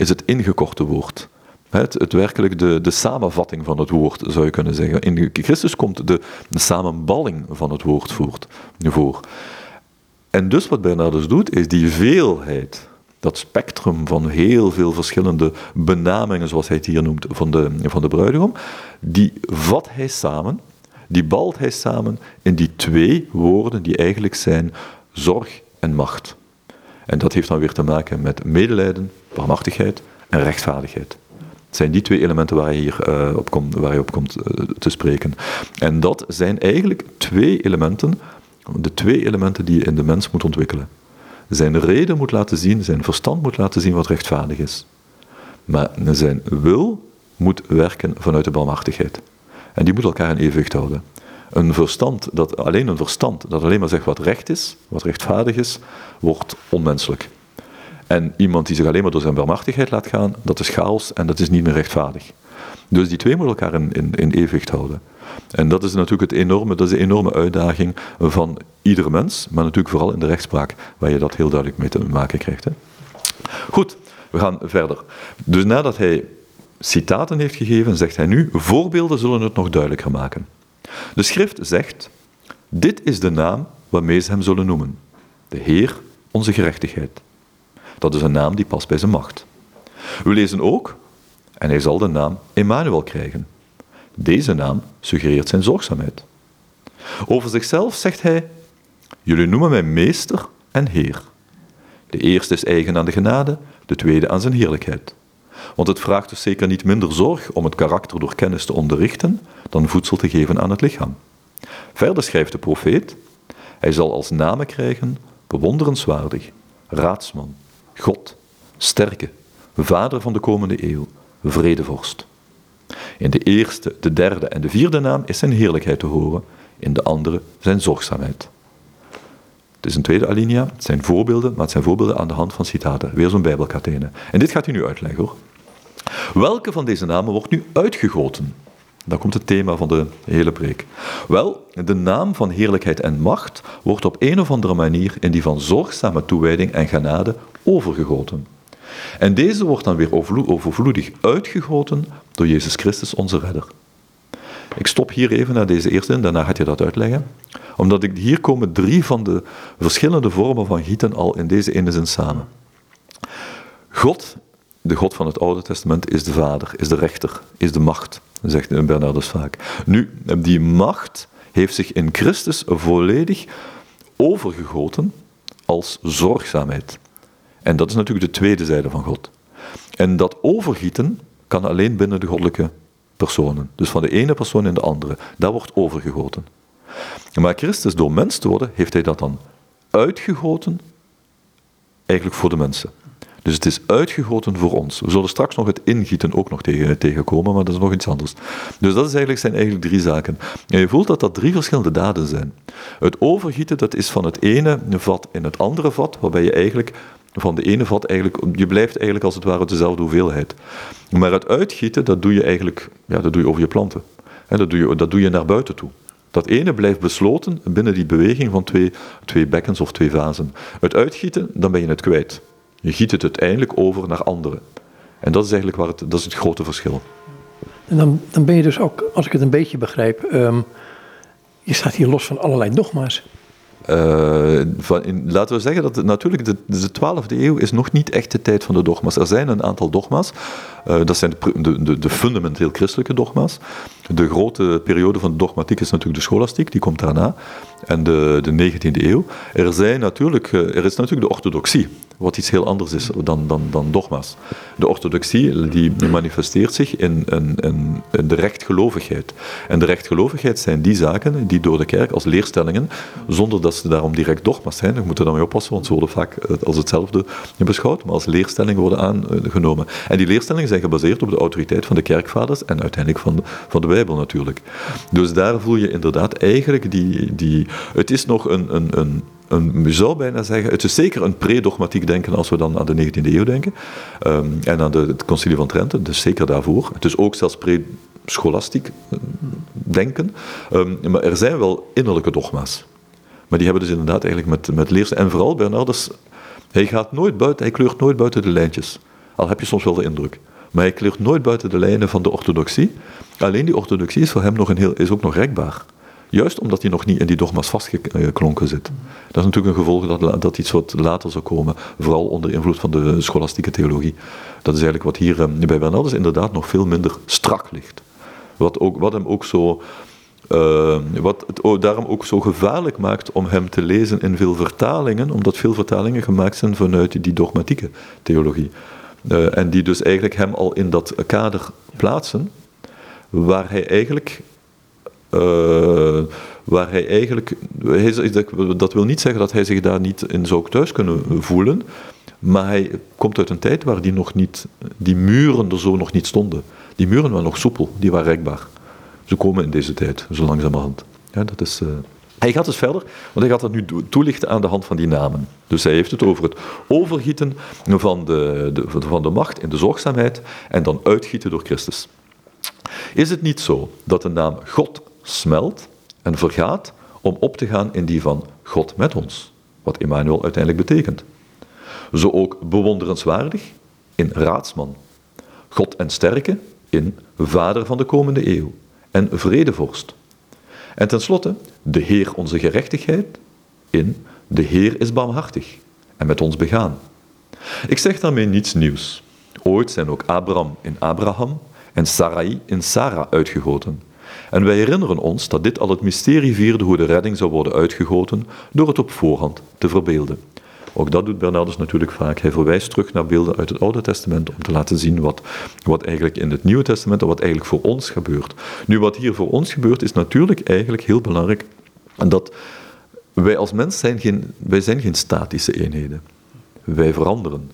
is het ingekorte woord. Het, het werkelijk de, de samenvatting van het woord, zou je kunnen zeggen. In Christus komt de, samenballing van het woord voort, voor. En dus wat Bernardus doet, is die veelheid, dat spectrum van heel veel verschillende benamingen, zoals hij het hier noemt, van de, van de bruidegom, die vat hij samen, die balt hij samen in die twee woorden die eigenlijk zijn zorg en macht. En dat heeft dan weer te maken met medelijden, barmachtigheid en rechtvaardigheid. Het zijn die twee elementen waar je hier uh, op, komt, waar je op komt uh, te spreken. En dat zijn eigenlijk twee elementen, de twee elementen die je in de mens moet ontwikkelen. Zijn reden moet laten zien, zijn verstand moet laten zien wat rechtvaardig is. Maar zijn wil moet werken vanuit de barmachtigheid. En die moet elkaar in evenwicht houden. Een verstand dat, alleen een verstand dat alleen maar zegt wat recht is, wat rechtvaardig is, wordt onmenselijk. En iemand die zich alleen maar door zijn barmachtigheid laat gaan, dat is chaos en dat is niet meer rechtvaardig. Dus die twee moeten elkaar in, in, in evenwicht houden. En dat is natuurlijk het enorme, dat is de enorme uitdaging van ieder mens, maar natuurlijk vooral in de rechtspraak, waar je dat heel duidelijk mee te maken krijgt. Hè. Goed, we gaan verder. Dus nadat hij citaten heeft gegeven, zegt hij nu, voorbeelden zullen het nog duidelijker maken. De schrift zegt, dit is de naam waarmee ze hem zullen noemen. De Heer, onze gerechtigheid. Dat is een naam die past bij zijn macht. We lezen ook, en hij zal de naam Emmanuel krijgen. Deze naam suggereert zijn zorgzaamheid. Over zichzelf zegt hij, jullie noemen mij meester en heer. De eerste is eigen aan de genade, de tweede aan zijn heerlijkheid. Want het vraagt dus zeker niet minder zorg om het karakter door kennis te onderrichten dan voedsel te geven aan het lichaam. Verder schrijft de profeet, hij zal als namen krijgen bewonderenswaardig, raadsman, God, sterke, vader van de komende eeuw, vredevorst. In de eerste, de derde en de vierde naam is zijn heerlijkheid te horen, in de andere zijn zorgzaamheid. Het is een tweede alinea, het zijn voorbeelden, maar het zijn voorbeelden aan de hand van citaten. Weer zo'n bijbelkatene. En dit gaat u nu uitleggen hoor. Welke van deze namen wordt nu uitgegoten? Dan komt het thema van de hele preek. Wel, de naam van heerlijkheid en macht wordt op een of andere manier in die van zorgzame toewijding en genade overgegoten. En deze wordt dan weer overvloedig uitgegoten door Jezus Christus, onze redder. Ik stop hier even naar deze eerste en daarna gaat je dat uitleggen. Omdat ik, hier komen drie van de verschillende vormen van gieten al in deze ene zin samen. God de God van het Oude Testament is de Vader, is de rechter, is de macht, zegt Bernardus vaak. Nu, die macht heeft zich in Christus volledig overgegoten als zorgzaamheid. En dat is natuurlijk de tweede zijde van God. En dat overgieten kan alleen binnen de goddelijke personen. Dus van de ene persoon in de andere. Dat wordt overgegoten. Maar Christus, door mens te worden, heeft hij dat dan uitgegoten, eigenlijk voor de mensen. Dus het is uitgegoten voor ons. We zullen straks nog het ingieten ook nog tegen, tegenkomen, maar dat is nog iets anders. Dus dat eigenlijk, zijn eigenlijk drie zaken. En je voelt dat dat drie verschillende daden zijn. Het overgieten, dat is van het ene vat in het andere vat, waarbij je eigenlijk van de ene vat eigenlijk, je blijft eigenlijk als het ware dezelfde hoeveelheid. Maar het uitgieten, dat doe je eigenlijk, ja, dat doe je over je planten. dat, doe je, dat doe je naar buiten toe. Dat ene blijft besloten binnen die beweging van twee, twee bekkens of twee vazen. Het uitgieten, dan ben je het kwijt. Je giet het uiteindelijk over naar anderen. En dat is eigenlijk waar het, dat is het grote verschil. En dan, dan ben je dus ook, als ik het een beetje begrijp, um, je staat hier los van allerlei dogma's. Uh, van in, laten we zeggen dat het, natuurlijk de, de 12e eeuw is nog niet echt de tijd van de dogma's. Er zijn een aantal dogma's. Uh, dat zijn de, de, de, fundamenteel christelijke dogma's. De grote periode van de dogmatiek is natuurlijk de scholastiek, die komt daarna. En de, de 19e eeuw. Er, zijn natuurlijk, uh, er is natuurlijk de orthodoxie wat iets heel anders is dan, dan, dan dogma's. De orthodoxie die manifesteert zich in, de rechtgelovigheid. En de rechtgelovigheid zijn die zaken die door de kerk als leerstellingen, zonder dat ze daarom direct dogma's zijn, we moeten daarmee oppassen, want ze worden vaak als hetzelfde beschouwd, maar als leerstellingen worden aangenomen. En die leerstellingen zijn gebaseerd op de autoriteit van de kerkvaders en uiteindelijk van de, van de Bijbel natuurlijk. Dus daar voel je inderdaad eigenlijk die... die het is nog een, een, een een, je zou bijna zeggen, het is zeker een pre-dogmatiek denken als we dan aan de 19e eeuw denken. Um, en aan de, het concilie van Trente, dus zeker daarvoor. Het is ook zelfs pre-scholastiek eh, denken. Um, maar er zijn wel innerlijke dogma's. Maar die hebben dus inderdaad eigenlijk met, met leers... En vooral Bernardus, hij gaat nooit buiten, hij kleurt nooit buiten de lijntjes. Al heb je soms wel de indruk. Maar hij kleurt nooit buiten de lijnen van de orthodoxie. Alleen die orthodoxie is voor hem nog een heel, is ook nog rekbaar. Juist omdat hij nog niet in die dogma's vastgeklonken zit. Dat is natuurlijk een gevolg dat, dat iets wat later zou komen, vooral onder invloed van de scholastieke theologie. Dat is eigenlijk wat hier ehm, bij Bernardus inderdaad nog veel minder strak ligt. Wat, ook, wat hem ook zo uh, wat het daarom ook zo gevaarlijk maakt om hem te lezen in veel vertalingen, omdat veel vertalingen gemaakt zijn vanuit die dogmatieke theologie. Uh, en die dus eigenlijk hem al in dat kader plaatsen, waar hij eigenlijk uh, waar hij eigenlijk. dat wil niet zeggen dat hij zich daar niet in zou thuis kunnen voelen. Maar hij komt uit een tijd waar die, nog niet, die muren er zo nog niet stonden. Die muren waren nog soepel, die waren rekbaar. Ze komen in deze tijd, zo langzamerhand. Ja, dat is, uh... Hij gaat dus verder, want hij gaat dat nu toelichten aan de hand van die namen. Dus hij heeft het over het overgieten van de, de, van de macht in de zorgzaamheid en dan uitgieten door Christus. Is het niet zo dat de naam God smelt en vergaat om op te gaan in die van God met ons, wat Emmanuel uiteindelijk betekent. Zo ook bewonderenswaardig in raadsman, God en sterke in vader van de komende eeuw en vredevorst. En tenslotte de Heer onze gerechtigheid in de Heer is barmhartig en met ons begaan. Ik zeg daarmee niets nieuws. Ooit zijn ook Abraham in Abraham en Sarai in Sarah uitgegoten. En wij herinneren ons dat dit al het mysterie vierde hoe de redding zou worden uitgegoten door het op voorhand te verbeelden. Ook dat doet Bernardus natuurlijk vaak. Hij verwijst terug naar beelden uit het Oude Testament om te laten zien wat, wat eigenlijk in het Nieuwe Testament, wat eigenlijk voor ons gebeurt. Nu, wat hier voor ons gebeurt, is natuurlijk eigenlijk heel belangrijk. En dat wij als mens zijn geen, wij zijn geen statische eenheden. Wij veranderen.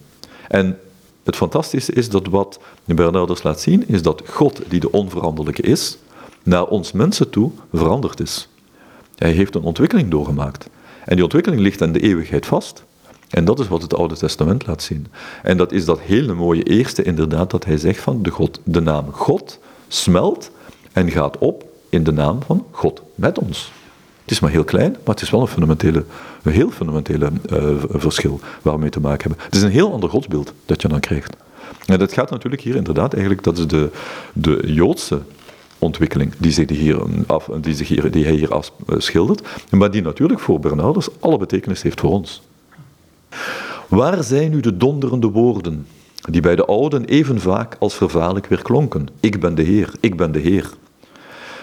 En het fantastische is dat wat Bernardus laat zien, is dat God, die de onveranderlijke is, naar ons mensen toe veranderd is. Hij heeft een ontwikkeling doorgemaakt. En die ontwikkeling ligt aan de eeuwigheid vast. En dat is wat het Oude Testament laat zien. En dat is dat hele mooie eerste inderdaad dat hij zegt van de, God, de naam God smelt en gaat op in de naam van God met ons. Het is maar heel klein, maar het is wel een, fundamentele, een heel fundamentele uh, verschil waar we mee te maken hebben. Het is een heel ander godsbeeld dat je dan krijgt. En dat gaat natuurlijk hier inderdaad eigenlijk, dat is de, de Joodse ontwikkeling die, zich hier af, die, zich hier, die hij hier afschildert, maar die natuurlijk voor Bernardus alle betekenis heeft voor ons. Waar zijn nu de donderende woorden die bij de ouden even vaak als vervaarlijk weer klonken. Ik ben de Heer, ik ben de Heer.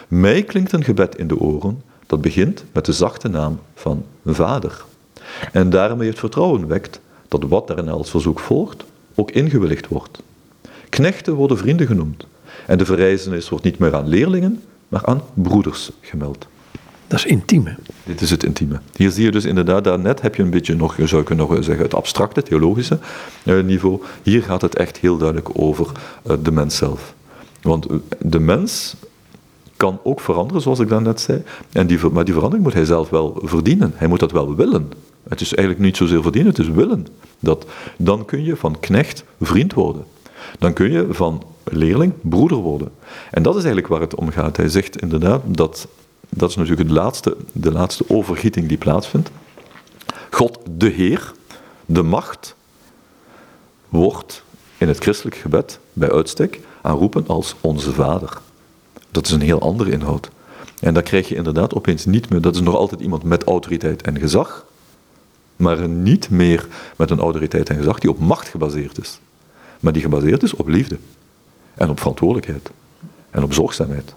Mij klinkt een gebed in de oren dat begint met de zachte naam van Vader. En daarmee het vertrouwen wekt dat wat daarna als verzoek volgt, ook ingewilligd wordt. Knechten worden vrienden genoemd. En de verrijzenis wordt niet meer aan leerlingen, maar aan broeders gemeld. Dat is intieme. Dit is het intieme. Hier zie je dus inderdaad, daarnet heb je een beetje nog, zou ik nog zeggen, het abstracte, theologische eh, niveau. Hier gaat het echt heel duidelijk over eh, de mens zelf. Want eh, de mens kan ook veranderen, zoals ik daarnet zei. En die, maar die verandering moet hij zelf wel verdienen. Hij moet dat wel willen. Het is eigenlijk niet zozeer verdienen, het is willen. Dat, dan kun je van knecht vriend worden. Dan kun je van leerling broeder worden. En dat is eigenlijk waar het om gaat. Hij zegt inderdaad dat, dat is natuurlijk het laatste, de laatste overgieting die plaatsvindt. God de Heer, de macht, wordt in het christelijk gebed bij uitstek aanroepen als onze Vader. Dat is een heel andere inhoud. En dan krijg je inderdaad opeens niet meer, dat is nog altijd iemand met autoriteit en gezag, maar niet meer met een autoriteit en gezag die op macht gebaseerd is, maar die gebaseerd is op liefde en op verantwoordelijkheid en op zorgzaamheid.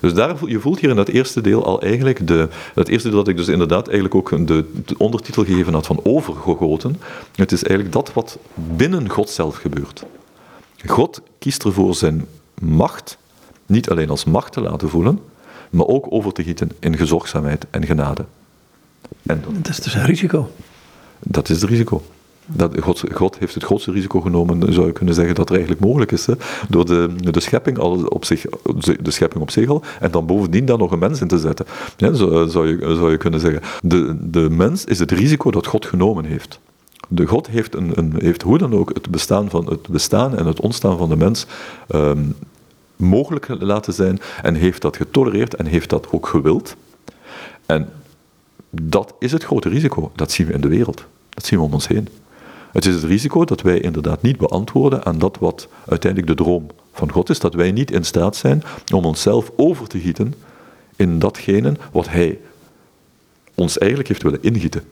Dus daar, je voelt hier in dat eerste deel al eigenlijk, de, dat eerste deel dat ik dus inderdaad eigenlijk ook de, de ondertitel gegeven had van overgegoten. Het is eigenlijk dat wat binnen God zelf gebeurt. God kiest ervoor zijn macht niet alleen als macht te laten voelen, maar ook over te gieten in gezorgzaamheid en genade. En dat, dat is dus een risico. Dat is het risico. Dat God, God, heeft het grootste risico genomen, zou je kunnen zeggen, dat er eigenlijk mogelijk is. Hè, door de, de, schepping al op zich, de schepping op zich al, en dan bovendien daar nog een mens in te zetten. Zo, zou, je, zou je kunnen zeggen. De, de mens is het risico dat God genomen heeft. De God heeft, een, een, heeft hoe dan ook het bestaan, van, het bestaan en het ontstaan van de mens um, mogelijk laten zijn en heeft dat getolereerd en heeft dat ook gewild. En dat is het grote risico. Dat zien we in de wereld. Dat zien we om ons heen. Het is het risico dat wij inderdaad niet beantwoorden aan dat wat uiteindelijk de droom van God is. Dat wij niet in staat zijn om onszelf over te gieten in datgene wat Hij ons eigenlijk heeft willen ingieten.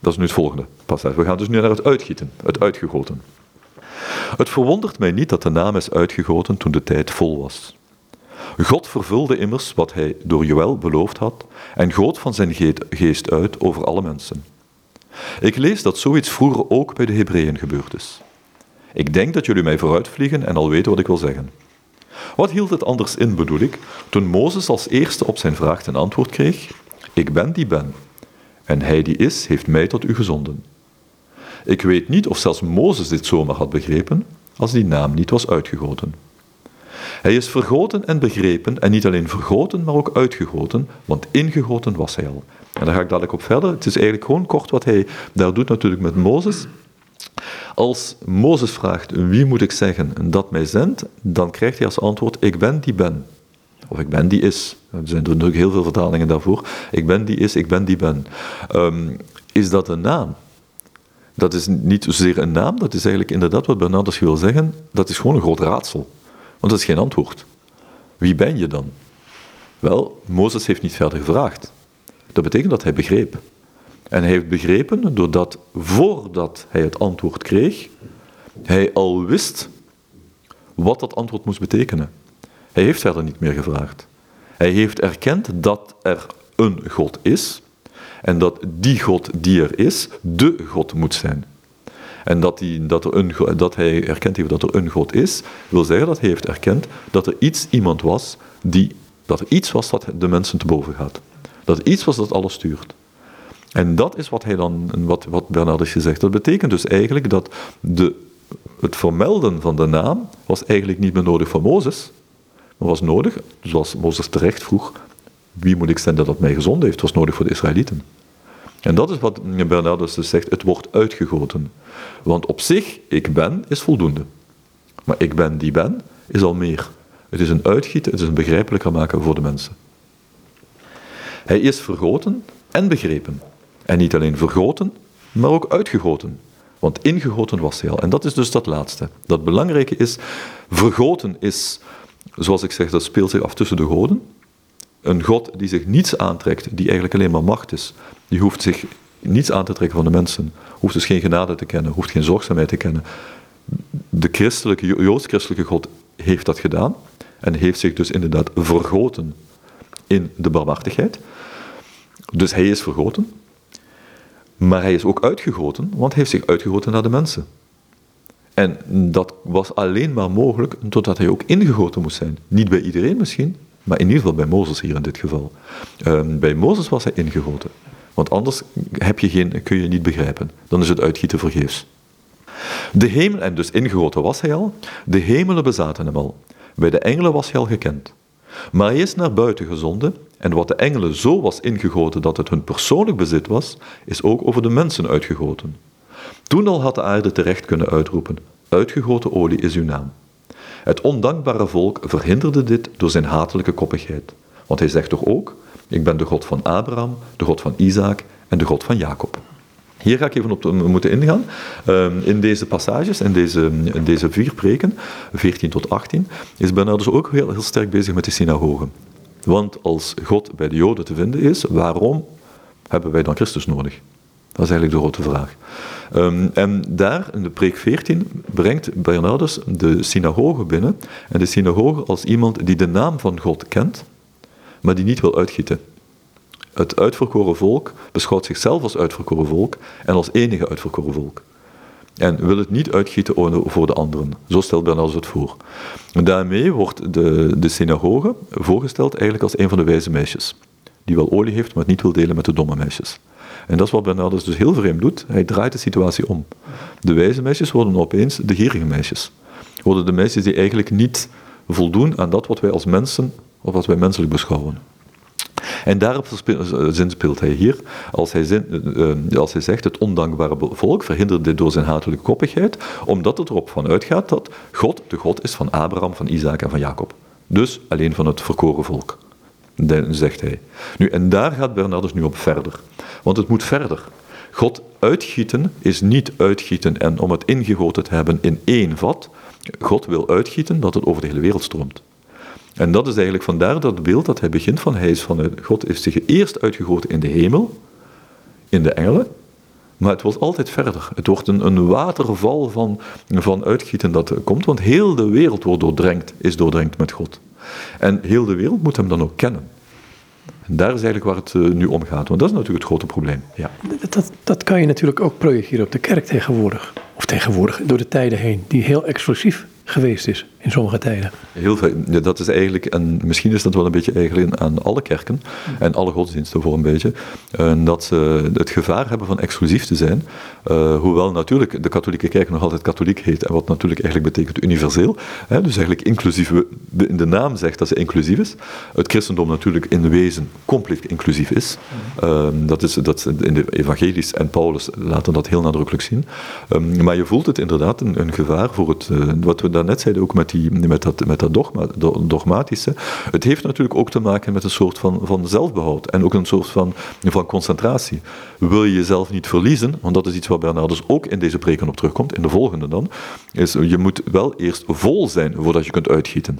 Dat is nu het volgende passage. We gaan dus nu naar het uitgieten, het uitgegoten. Het verwondert mij niet dat de naam is uitgegoten toen de tijd vol was. God vervulde immers wat hij door Joël beloofd had en goot van zijn geest uit over alle mensen. Ik lees dat zoiets vroeger ook bij de Hebreeën gebeurd is. Ik denk dat jullie mij vooruitvliegen en al weten wat ik wil zeggen. Wat hield het anders in, bedoel ik, toen Mozes als eerste op zijn vraag ten antwoord kreeg: Ik ben die ben, en hij die is, heeft mij tot u gezonden. Ik weet niet of zelfs Mozes dit zomaar had begrepen als die naam niet was uitgegoten. Hij is vergoten en begrepen, en niet alleen vergoten, maar ook uitgegoten, want ingegoten was hij al. En daar ga ik dadelijk op verder. Het is eigenlijk gewoon kort wat hij daar doet natuurlijk met Mozes. Als Mozes vraagt, wie moet ik zeggen dat mij zendt, dan krijgt hij als antwoord, ik ben die ben. Of ik ben die is. Er zijn natuurlijk heel veel vertalingen daarvoor. Ik ben die is, ik ben die ben. Um, is dat een naam? dat is niet zozeer een naam, dat is eigenlijk inderdaad wat Bernardus wil zeggen, dat is gewoon een groot raadsel. Want dat is geen antwoord. Wie ben je dan? Wel, Mozes heeft niet verder gevraagd. Dat betekent dat hij begreep. En hij heeft begrepen doordat voordat hij het antwoord kreeg, hij al wist wat dat antwoord moest betekenen. Hij heeft verder niet meer gevraagd. Hij heeft erkend dat er een God is, en dat die God die er is, de God moet zijn. En dat, dat, er een, dat hij erkend heeft dat er een God is, wil zeggen dat hij heeft erkend dat er iets, iemand was, die, dat er iets was dat de mensen te boven gaat. Dat iets was dat alles stuurt. En dat is wat, hij dan, wat, wat Bernardus gezegd. Dat betekent dus eigenlijk dat de, het vermelden van de naam was eigenlijk niet meer nodig voor Mozes, maar was nodig, zoals Mozes terecht vroeg, wie moet ik zenden dat mij gezonden heeft, was nodig voor de Israëlieten. En dat is wat Bernardus dus zegt, het wordt uitgegoten. Want op zich, ik ben, is voldoende. Maar ik ben die ben, is al meer. Het is een uitgieten, het is een begrijpelijker maken voor de mensen. Hij is vergoten en begrepen. En niet alleen vergoten, maar ook uitgegoten. Want ingegoten was hij al. En dat is dus dat laatste. Dat belangrijke is, vergoten is, zoals ik zeg, dat speelt zich af tussen de goden. Een God die zich niets aantrekt, die eigenlijk alleen maar macht is, die hoeft zich niets aan te trekken van de mensen, hoeft dus geen genade te kennen, hoeft geen zorgzaamheid te kennen. de christelijke, joods-christelijke God heeft dat gedaan en heeft zich dus inderdaad vergoten in de barmhartigheid. Dus hij is vergoten, maar hij is ook uitgegoten, want hij heeft zich uitgegoten naar de mensen. En dat was alleen maar mogelijk totdat hij ook ingegoten moest zijn. Niet bij iedereen misschien, maar in ieder geval bij Mozes hier in dit geval. Ehm, bij Mozes was hij ingegoten. Want anders heb je geen, kun je niet begrijpen. Dan is het uitgieten vergeefs. De hemel, en dus ingegoten was hij al, de hemelen bezaten hem al. Bij de engelen was hij al gekend. Maar hij is naar buiten gezonden, en wat de engelen zo was ingegoten dat het hun persoonlijk bezit was, is ook over de mensen uitgegoten. Toen al had de aarde terecht kunnen uitroepen: Uitgegoten olie is uw naam. Het ondankbare volk verhinderde dit door zijn hatelijke koppigheid. Want hij zegt toch ook: Ik ben de God van Abraham, de God van Isaac en de God van Jacob. Hier ga ik even op moeten ingaan. Ehm, in deze passages, in deze, deze vier preken, 14 tot 18, is Bernardus ook heel, heel sterk bezig met de synagogen. Want als God bij de Joden te vinden is, waarom hebben wij dan Christus nodig? Dat is eigenlijk de grote vraag. Ehm, en daar, in de preek 14, brengt Bernardus de synagoge binnen. En de synagoge als iemand die de naam van God kent, maar die niet wil uitgieten. Het uitverkoren volk beschouwt zichzelf als uitverkoren volk en als enige uitverkoren volk. En wil het niet uitgieten voor de anderen. Zo stelt Bernardus het voor. Daarmee wordt de, de synagoge voorgesteld eigenlijk als een van de wijze meisjes. Die wel olie heeft, maar het niet wil delen met de domme meisjes. En dat is wat Bernardus dus heel vreemd doet. Hij draait de situatie om. De wijze meisjes worden opeens de gierige meisjes. Worden de meisjes die eigenlijk niet voldoen aan dat wat wij als mensen, of wat wij menselijk beschouwen. En daarop zinspeelt hij hier, als hij, zin, uh, als hij zegt, het ondankbare volk verhindert dit door zijn hatelijke koppigheid, omdat het erop van uitgaat dat God de God is van Abraham, van Isaac en van Jacob. Dus alleen van het verkoren volk, zegt hij. Nu, en daar gaat Bernardus nu op verder. Want het moet verder. God uitgieten is niet uitgieten en om het ingegoten te hebben in één vat. God wil uitgieten dat het over de hele wereld stroomt. En dat is eigenlijk vandaar dat beeld dat hij begint van, hij is van God heeft zich eerst uitgegoten in de hemel, in de engelen, maar het wordt altijd verder. Het wordt een, een waterval van, van uitgieten dat komt, want heel de wereld wordt doordrenkt, is doordrenkt met God. En heel de wereld moet hem dan ook kennen. En daar is eigenlijk waar het eh, nu om gaat, want dat is natuurlijk het grote probleem. Ja. Dat, dat kan je natuurlijk ook projecteren op de kerk tegenwoordig. Of tegenwoordig, door de tijden heen, die heel explosief geweest is in sommige tijden. Heel veel. Ja, dat is eigenlijk, en misschien is dat wel een beetje eigenlijk aan alle kerken en alle godsdiensten voor een beetje, uh, dat ze het gevaar hebben van exclusief te zijn. Uh, hoewel natuurlijk de katholieke kerk nog altijd katholiek heet en wat natuurlijk eigenlijk betekent universeel. Hè, dus eigenlijk inclusief, in de naam zegt dat ze inclusief is. Het christendom natuurlijk in wezen compleet inclusief is. Uh, dat is dat in de evangelies en Paulus laten dat heel nadrukkelijk zien. Um, maar je voelt het inderdaad een, een gevaar voor het, uh, wat we daarnet zeiden, ook met, die, met dat, dogmatische. Het heeft natuurlijk ook te maken met een soort van, van zelfbehoud en ook een soort van, van concentratie. Wil je jezelf niet verliezen, want dat is iets waar Bernardus ook in deze preken op terugkomt, in de volgende dan, is je moet wel eerst vol zijn voordat je kunt uitgieten.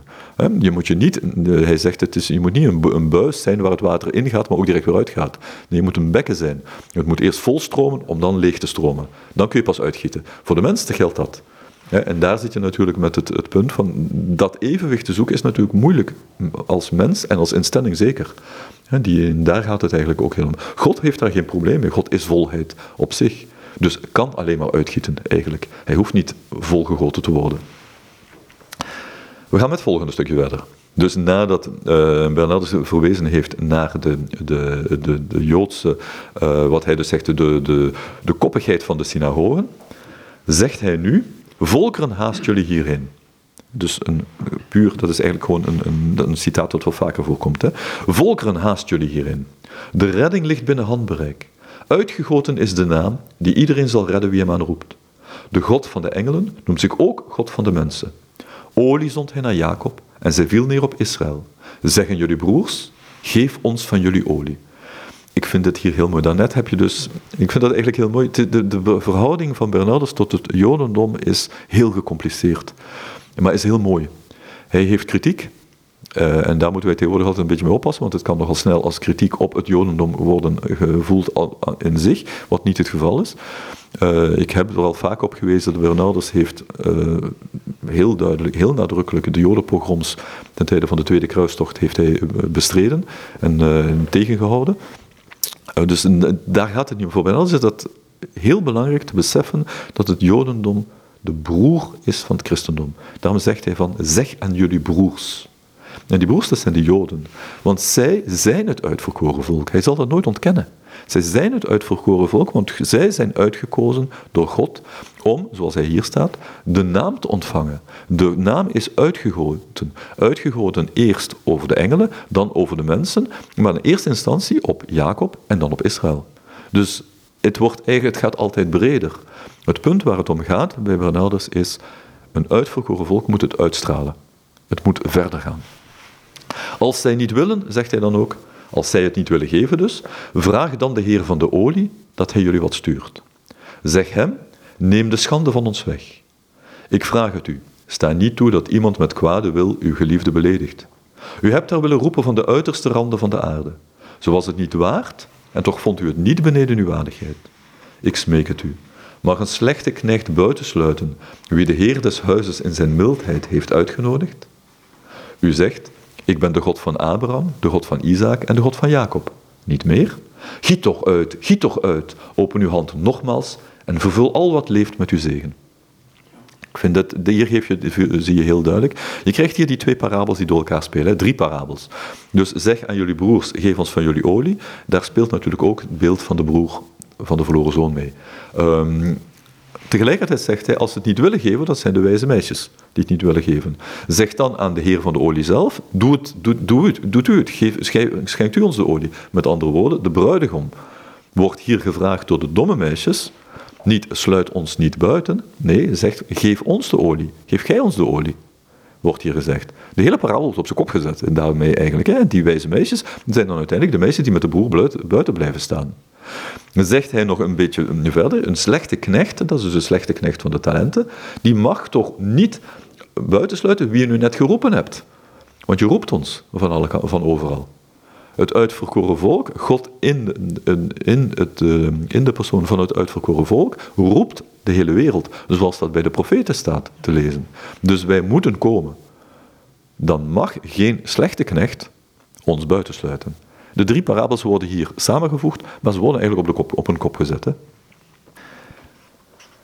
Je moet je niet, hij zegt, het is, je moet niet een, een buis zijn waar het water ingaat, maar ook direct weer uitgaat. Nee, je moet een bekken zijn. Het moet eerst vol stromen om dan leeg te stromen. Dan kun je pas uitgieten. Voor de mensen geldt dat en daar zit je natuurlijk met het, het punt van dat evenwicht te zoeken is natuurlijk moeilijk als mens en als instelling zeker. die, daar gaat het eigenlijk ook helemaal. God heeft daar geen probleem mee. God is volheid op zich. Dus kan alleen maar uitgieten eigenlijk. Hij hoeft niet volgegoten te worden. We gaan met het volgende stukje verder. Dus nadat uh, Bernardus verwezen heeft naar de, de, de, de Joodse, uh, wat hij dus zegt, de, de, de koppigheid van de synagogen, zegt hij nu Volkeren haast jullie hierin. Dus een, puur, dat is eigenlijk gewoon een, een, een citaat dat wel vaker voorkomt. Hè? Volkeren haast jullie hierin. De redding ligt binnen handbereik. Uitgegoten is de naam die iedereen zal redden wie hem aanroept. De God van de engelen noemt zich ook God van de mensen. Olie zond hij naar Jacob en zij viel neer op Israël. Zeggen jullie broers, geef ons van jullie olie ik vind het hier heel mooi. Daarnet heb je dus, ik vind dat eigenlijk heel mooi. De, de, verhouding van Bernardus tot het Jodendom is heel gecompliceerd, maar is heel mooi. Hij heeft kritiek, uh, en daar moeten wij tegenwoordig altijd een beetje mee oppassen, want het kan nogal snel als kritiek op het Jodendom worden gevoeld in zich, wat niet het geval is. Uh, ik heb er al vaak op gewezen dat Bernardus heeft uh, heel duidelijk, heel nadrukkelijk de jodenpogroms ten tijde van de Tweede Kruistocht heeft hij bestreden en tegengehouden. Dus daar gaat het niet om. Voor Bernardus is dat heel belangrijk te beseffen dat het jodendom de broer is van het christendom. Daarom zegt hij van, zeg aan jullie broers. En die broers, dat zijn de Joden. Want zij zijn het uitverkoren volk. Hij zal dat nooit ontkennen. Zij zijn het uitverkoren volk, want zij zijn uitgekozen door God om, zoals hij hier staat, de naam te ontvangen. De naam is uitgegoten. Uitgegoten eerst over de engelen, dan over de mensen, maar in eerste instantie op Jacob en dan op Israël. Dus het, wordt eigenlijk, het gaat altijd breder. Het punt waar het om gaat bij Bernardus is, een uitverkoren volk moet het uitstralen. Het moet verder gaan. Als zij niet willen, zegt hij dan ook, als zij het niet willen geven dus, vraag dan de Heer van de olie dat hij jullie wat stuurt. Zeg hem, neem de schande van ons weg. Ik vraag het u, sta niet toe dat iemand met kwade wil uw geliefde beledigt. U hebt haar willen roepen van de uiterste randen van de aarde. Zo was het niet waard, en toch vond u het niet beneden uw waardigheid. Ik smeek het u, mag een slechte knecht buitensluiten, wie de Heer des huizes in zijn mildheid heeft uitgenodigd? U zegt, ik ben de God van Abraham, de God van Isaac en de God van Jacob. Niet meer? Giet toch uit, giet toch uit. Open uw hand nogmaals en vervul al wat leeft met uw zegen. Ik vind dat, hier je, zie je heel duidelijk. Je krijgt hier die twee parabels die door elkaar spelen, drie parabels. Dus zeg aan jullie broers, geef ons van jullie olie. Daar speelt natuurlijk ook het beeld van de broer van de verloren zoon mee. Um, Tegelijkertijd zegt hij, als ze het niet willen geven, dat zijn de wijze meisjes die het niet willen geven. Zeg dan aan de heer van de olie zelf, doe het, doe, doe het, doet u het, geef, schenkt u ons de olie. Met andere woorden, de bruidegom wordt hier gevraagd door de domme meisjes, niet sluit ons niet buiten, nee, zegt geef ons de olie, geef gij ons de olie wordt hier gezegd. De hele parabel wordt op zijn kop gezet. En daarmee eigenlijk, hè, die wijze meisjes zijn dan uiteindelijk de meisjes die met de broer buiten blijven staan. Dan zegt hij nog een beetje verder, een slechte knecht, dat is dus een slechte knecht van de talenten, die mag toch niet buitensluiten wie je nu net geroepen hebt. Want je roept ons van, alle, van overal. Het uitverkoren volk, God in, in, het, eh, in de persoon van het uitverkoren volk, roept de hele wereld. Zoals dat bij de profeten staat te lezen. Dus wij moeten komen. Dan mag geen slechte knecht ons buitensluiten. De drie parabels worden hier samengevoegd, maar ze worden eigenlijk op, kop, op een kop gezet.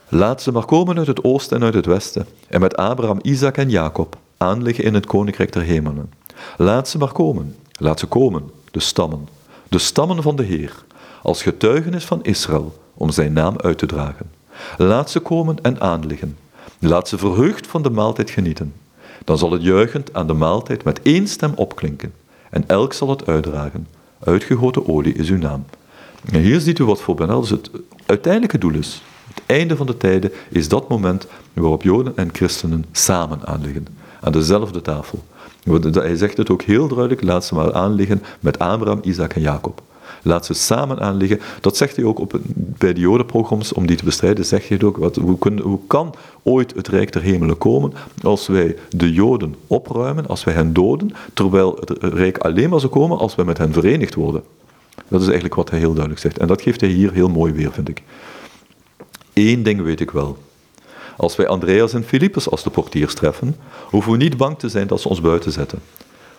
Laat ze maar komen uit het oosten en uit het westen, en met Abraham, Isaac en Jacob aanliggen in het koninkrijk der hemelen. Laat ze maar komen, laat ze komen, de stammen, de stammen van de Heer, als getuigenis van Israël, om zijn naam uit te dragen. Laat ze komen en aanliggen. Laat ze verheugd van de maaltijd genieten. Dan zal het juichend aan de maaltijd met één stem opklinken, en elk zal het uitdragen. Uitgegoten olie is uw naam. En hier ziet u wat voor Benels het uiteindelijke doel is. Het einde van de tijden is dat moment waarop Joden en christenen samen aanliggen. Aan dezelfde tafel. Hij zegt het ook heel duidelijk, laat ze maar aanliggen met Abraham, Isaac en Jacob. Laat ze samen aanliggen. Dat zegt hij ook op, bij de Jodenprogramma's, om die te bestrijden, zegt hij ook. Wat, hoe, hoe kan ooit het Rijk der Hemelen komen als wij de Joden opruimen, als wij hen doden, terwijl het Rijk alleen maar zou komen als wij met hen verenigd worden? Dat is eigenlijk wat hij heel duidelijk zegt. En dat geeft hij hier heel mooi weer, vind ik. Eén ding weet ik wel. Als wij Andreas en Filippus als de portiers treffen, hoeven we niet bang te zijn dat ze ons buiten zetten.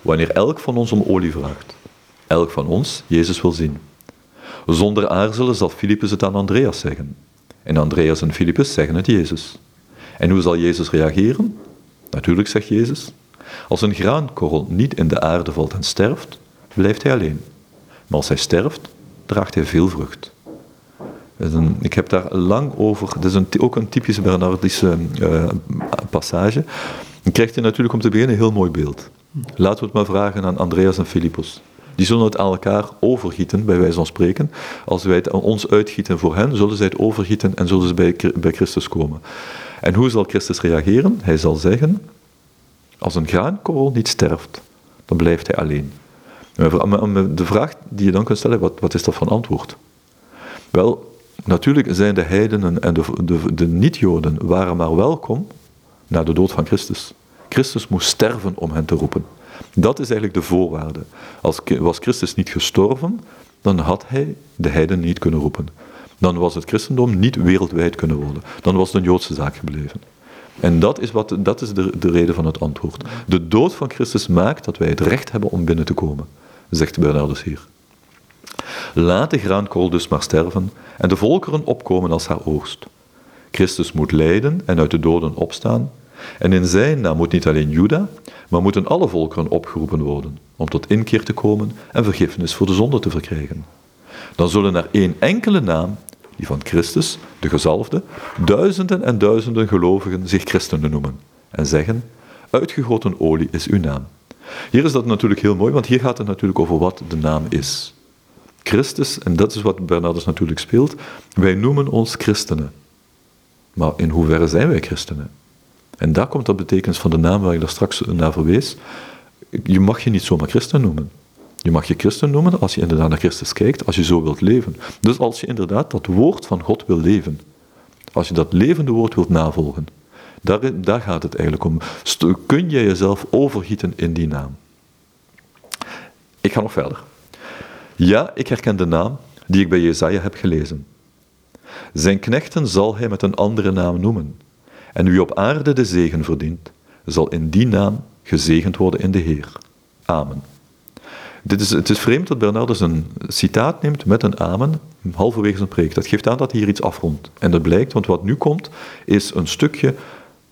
Wanneer elk van ons om olie vraagt, elk van ons Jezus wil zien. Zonder aarzelen zal Filippus het aan Andreas zeggen. En Andreas en Filippus zeggen het Jezus. En hoe zal Jezus reageren? Natuurlijk zegt Jezus. Als een graankorrel niet in de aarde valt en sterft, blijft hij alleen. Maar als hij sterft, draagt hij veel vrucht. Ik heb daar lang over, dat is ook een typische Bernardische uh, passage. Dan krijgt hij natuurlijk om te beginnen een heel mooi beeld. Laten we het maar vragen aan Andreas en Filippus. Die zullen het aan elkaar overgieten, bij wijze van spreken. Als wij het ons uitgieten voor hen, zullen zij het overgieten en zullen ze bij, bij Christus komen. En hoe zal Christus reageren? Hij zal zeggen, als een graankorrel niet sterft, dan blijft hij alleen. De vraag die je dan kunt stellen, wat, wat is dat van antwoord? Wel, natuurlijk zijn de heidenen en de, de, de niet-Joden waren maar welkom na de dood van Christus. Christus moest sterven om hen te roepen. Dat is eigenlijk de voorwaarde. Als was Christus niet gestorven, dan had hij de heiden niet kunnen roepen. dan was het christendom niet wereldwijd kunnen worden. Dan was het een Joodse zaak gebleven. En dat is, wat, dat is de, de reden van het antwoord. De dood van Christus maakt dat wij het recht hebben om binnen te komen, zegt Bernardus hier. Laat de graankool dus maar sterven en de volkeren opkomen als haar oogst. Christus moet lijden en uit de doden opstaan. En in zijn naam moet niet alleen Juda, maar moeten alle volkeren opgeroepen worden om tot inkeer te komen en vergiffenis voor de zonde te verkrijgen. Dan zullen naar één enkele naam, die van Christus, de gezalfde, duizenden en duizenden gelovigen zich christenen noemen en zeggen, uitgegoten olie is uw naam. Hier is dat natuurlijk heel mooi, want hier gaat het natuurlijk over wat de naam is. Christus, en dat is wat Bernardus natuurlijk speelt, wij noemen ons christenen. Maar in hoeverre zijn wij christenen? En daar komt dat betekenis van de naam waar ik daar straks naar verwees. Je mag je niet zomaar christen noemen. Je mag je christen noemen als je inderdaad naar Christus kijkt, als je zo wilt leven. Dus als je inderdaad dat woord van God wil leven. Als je dat levende woord wilt navolgen. Daar, daar gaat het eigenlijk om. Kun je jezelf overgieten in die naam? Ik ga nog verder. Ja, ik herken de naam die ik bij Jezaja heb gelezen. Zijn knechten zal hij met een andere naam noemen. En wie op aarde de zegen verdient, zal in die naam gezegend worden in de Heer. Amen. Dit is, het is vreemd dat Bernardus een citaat neemt met een amen, halverwege zijn preek. Dat geeft aan dat hij hier iets afrondt. En dat blijkt, want wat nu komt, is een stukje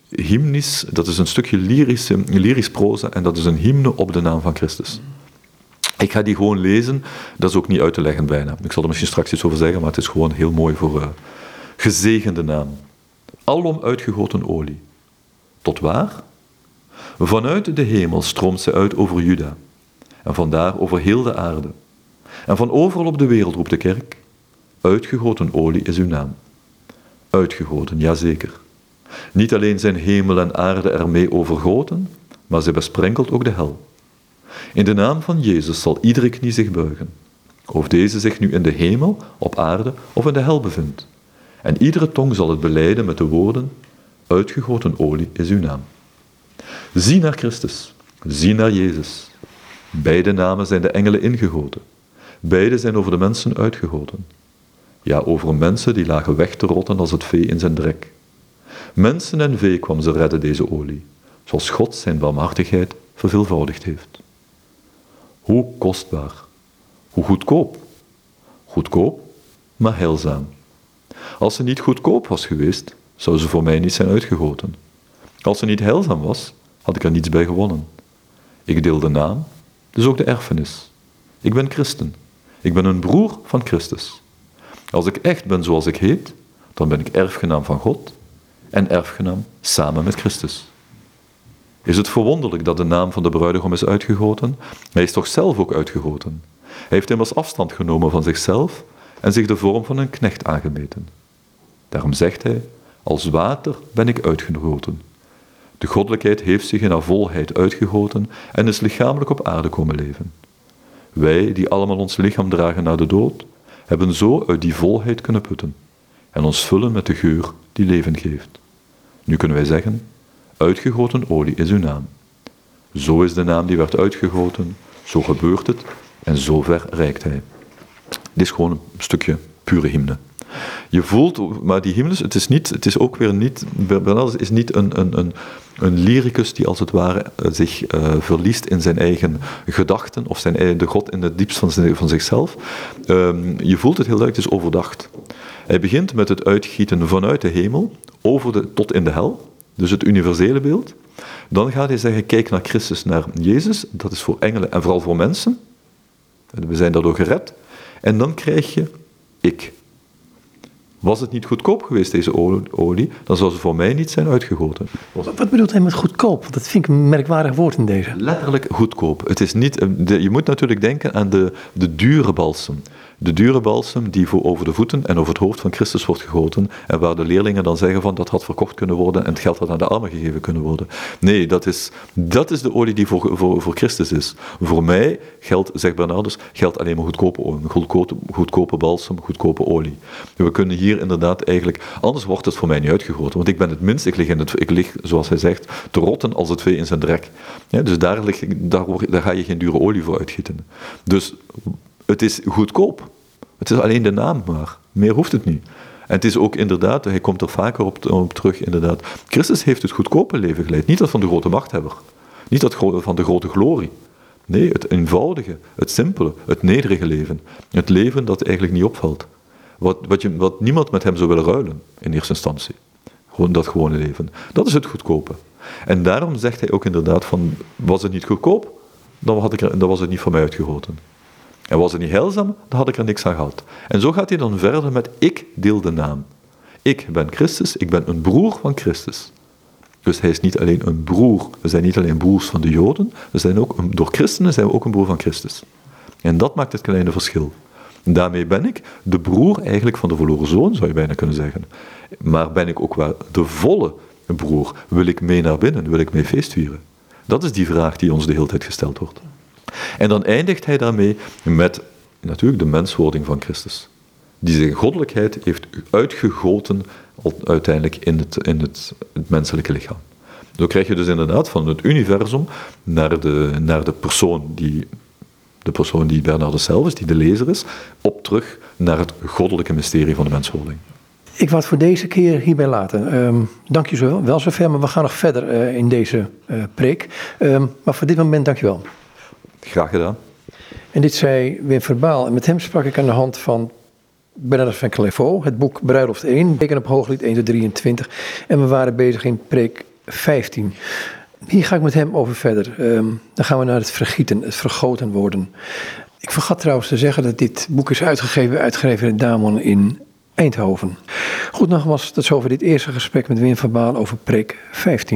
hymnisch, dat is een stukje lyrische, lyrisch proza, en dat is een hymne op de naam van Christus. Ik ga die gewoon lezen, dat is ook niet uit te leggen bijna. Ik zal er misschien straks iets over zeggen, maar het is gewoon heel mooi voor uh, gezegende naam. Alom uitgegoten olie. Tot waar? Vanuit de hemel stroomt ze uit over Juda en vandaar over heel de aarde. En van overal op de wereld roept de kerk, uitgegoten olie is uw naam. Uitgegoten, jazeker. Niet alleen zijn hemel en aarde ermee overgoten, maar ze besprenkelt ook de hel. In de naam van Jezus zal iedere knie zich buigen, of deze zich nu in de hemel, op aarde of in de hel bevindt. En iedere tong zal het beleiden met de woorden, uitgegoten olie is uw naam. Zie naar Christus, zie naar Jezus. Beide namen zijn de engelen ingegoten. Beide zijn over de mensen uitgegoten. Ja, over mensen die lagen weg te rotten als het vee in zijn drek. Mensen en vee kwam ze redden deze olie, zoals God zijn barmhartigheid verveelvoudigd heeft. Hoe kostbaar, hoe goedkoop. Goedkoop, maar heilzaam. Als ze niet goedkoop was geweest, zou ze voor mij niet zijn uitgegoten. Als ze niet heilzaam was, had ik er niets bij gewonnen. Ik deel de naam, dus ook de erfenis. Ik ben christen. Ik ben een broer van Christus. Als ik echt ben zoals ik heet, dan ben ik erfgenaam van God en erfgenaam samen met Christus. Is het verwonderlijk dat de naam van de bruidegom is uitgegoten? Hij is toch zelf ook uitgegoten? Hij heeft immers afstand genomen van zichzelf en zich de vorm van een knecht aangemeten. Daarom zegt hij, als water ben ik uitgegoten. De goddelijkheid heeft zich in haar volheid uitgegoten en is lichamelijk op aarde komen leven. Wij, die allemaal ons lichaam dragen naar de dood, hebben zo uit die volheid kunnen putten en ons vullen met de geur die leven geeft. Nu kunnen wij zeggen, uitgegoten olie is uw naam. Zo is de naam die werd uitgegoten, zo gebeurt het en zo ver reikt hij. Dit is gewoon een stukje pure hymne. Je voelt, maar die hymnes, het is, niet, het is ook weer niet, Bernardus is niet een, een, een, een lyricus die als het ware eh, zich uh, verliest in zijn eigen gedachten of zijn, de God in het diepst van, van zichzelf. Um, je voelt het heel duidelijk, het is overdacht. Hij begint met het uitgieten vanuit de hemel over de, tot in de hel, dus het universele beeld. Dan gaat hij zeggen, kijk naar Christus, naar Jezus, dat is voor engelen en vooral voor mensen. We zijn daardoor gered. En dan krijg je ik. Was het niet goedkoop geweest, deze olie, dan zou ze voor mij niet zijn uitgegoten. Wat bedoelt hij met goedkoop? Dat vind ik een merkwaardig woord in deze. Letterlijk goedkoop. Het is niet, je moet natuurlijk denken aan de, de dure balsem de dure balsem die voor over de voeten en over het hoofd van Christus wordt gegoten en waar de leerlingen dan zeggen van dat had verkocht kunnen worden en het geld had aan de armen gegeven kunnen worden. Nee, dat is, dat is de olie die voor, voor, voor Christus is. Voor mij geldt, zegt Bernardus, geldt alleen maar goedkope goedkope, goedkope balsem, goedkope olie. We kunnen hier inderdaad eigenlijk, anders wordt het voor mij niet uitgegoten, want ik ben het minst, ik lig, in het, ik lig zoals hij zegt, te rotten als het vee in zijn drek. Ja, dus daar, lig, daar, daar ga je geen dure olie voor uitgieten. Dus het is goedkoop. Het is alleen de naam maar. Meer hoeft het niet. En het is ook inderdaad, hij komt er vaker op, terug, inderdaad. Christus heeft het goedkope leven geleid, niet dat van de grote machthebber. Niet dat van de grote glorie. Nee, het eenvoudige, het simpele, het nederige leven. Het leven dat eigenlijk niet opvalt. Wat, wat, je, wat niemand met hem zou willen ruilen, in eerste instantie. Gewoon dat gewone leven. Dat is het goedkope. En daarom zegt hij ook inderdaad van, was het niet goedkoop, dan, had ik was het niet voor mij uitgegoten. En was het niet heilzaam, dan had ik er niks aan gehad. En zo gaat hij dan verder met ik deel de naam. Ik ben Christus, ik ben een broer van Christus. Dus hij is niet alleen een broer, we zijn niet alleen broers van de Joden, we zijn ook een, door christenen zijn we ook een broer van Christus. En dat maakt het kleine verschil. Daarmee ben ik de broer eigenlijk van de verloren zoon, zou je bijna kunnen zeggen. Maar ben ik ook wel de volle broer? Wil ik mee naar binnen? Wil ik mee feestvieren? Dat is die vraag die ons de hele tijd gesteld wordt. En dan eindigt hij daarmee met natuurlijk de menswording van Christus. Die zijn goddelijkheid heeft uitgegoten uiteindelijk in het, in het, het menselijke lichaam. Zo krijg je dus inderdaad van het universum naar de, naar de persoon die de persoon die Bernardus zelf is, die de lezer is, op terug naar het goddelijke mysterie van de menswording. Ik wou het voor deze keer hierbij laten. Um, dank je zo wel zover, maar we gaan nog verder uh, in deze uh, preek. Um, maar voor dit moment dank je wel. Graag gedaan. En dit zei Wim Verbaal. En met hem sprak ik aan de hand van Bernardus van Clairvaux, het boek Bruiloft 1, Beken op Hooglied 1 tot 23. En we waren bezig in preek 15. Hier ga ik met hem over verder. Um, dan gaan we naar het vergieten, het vergoten worden. Ik vergat trouwens te zeggen dat dit boek is uitgegeven, uitgegeven in Damon in Eindhoven. Goed, nogmaals, tot zover dit eerste gesprek met Wim van over preek 15.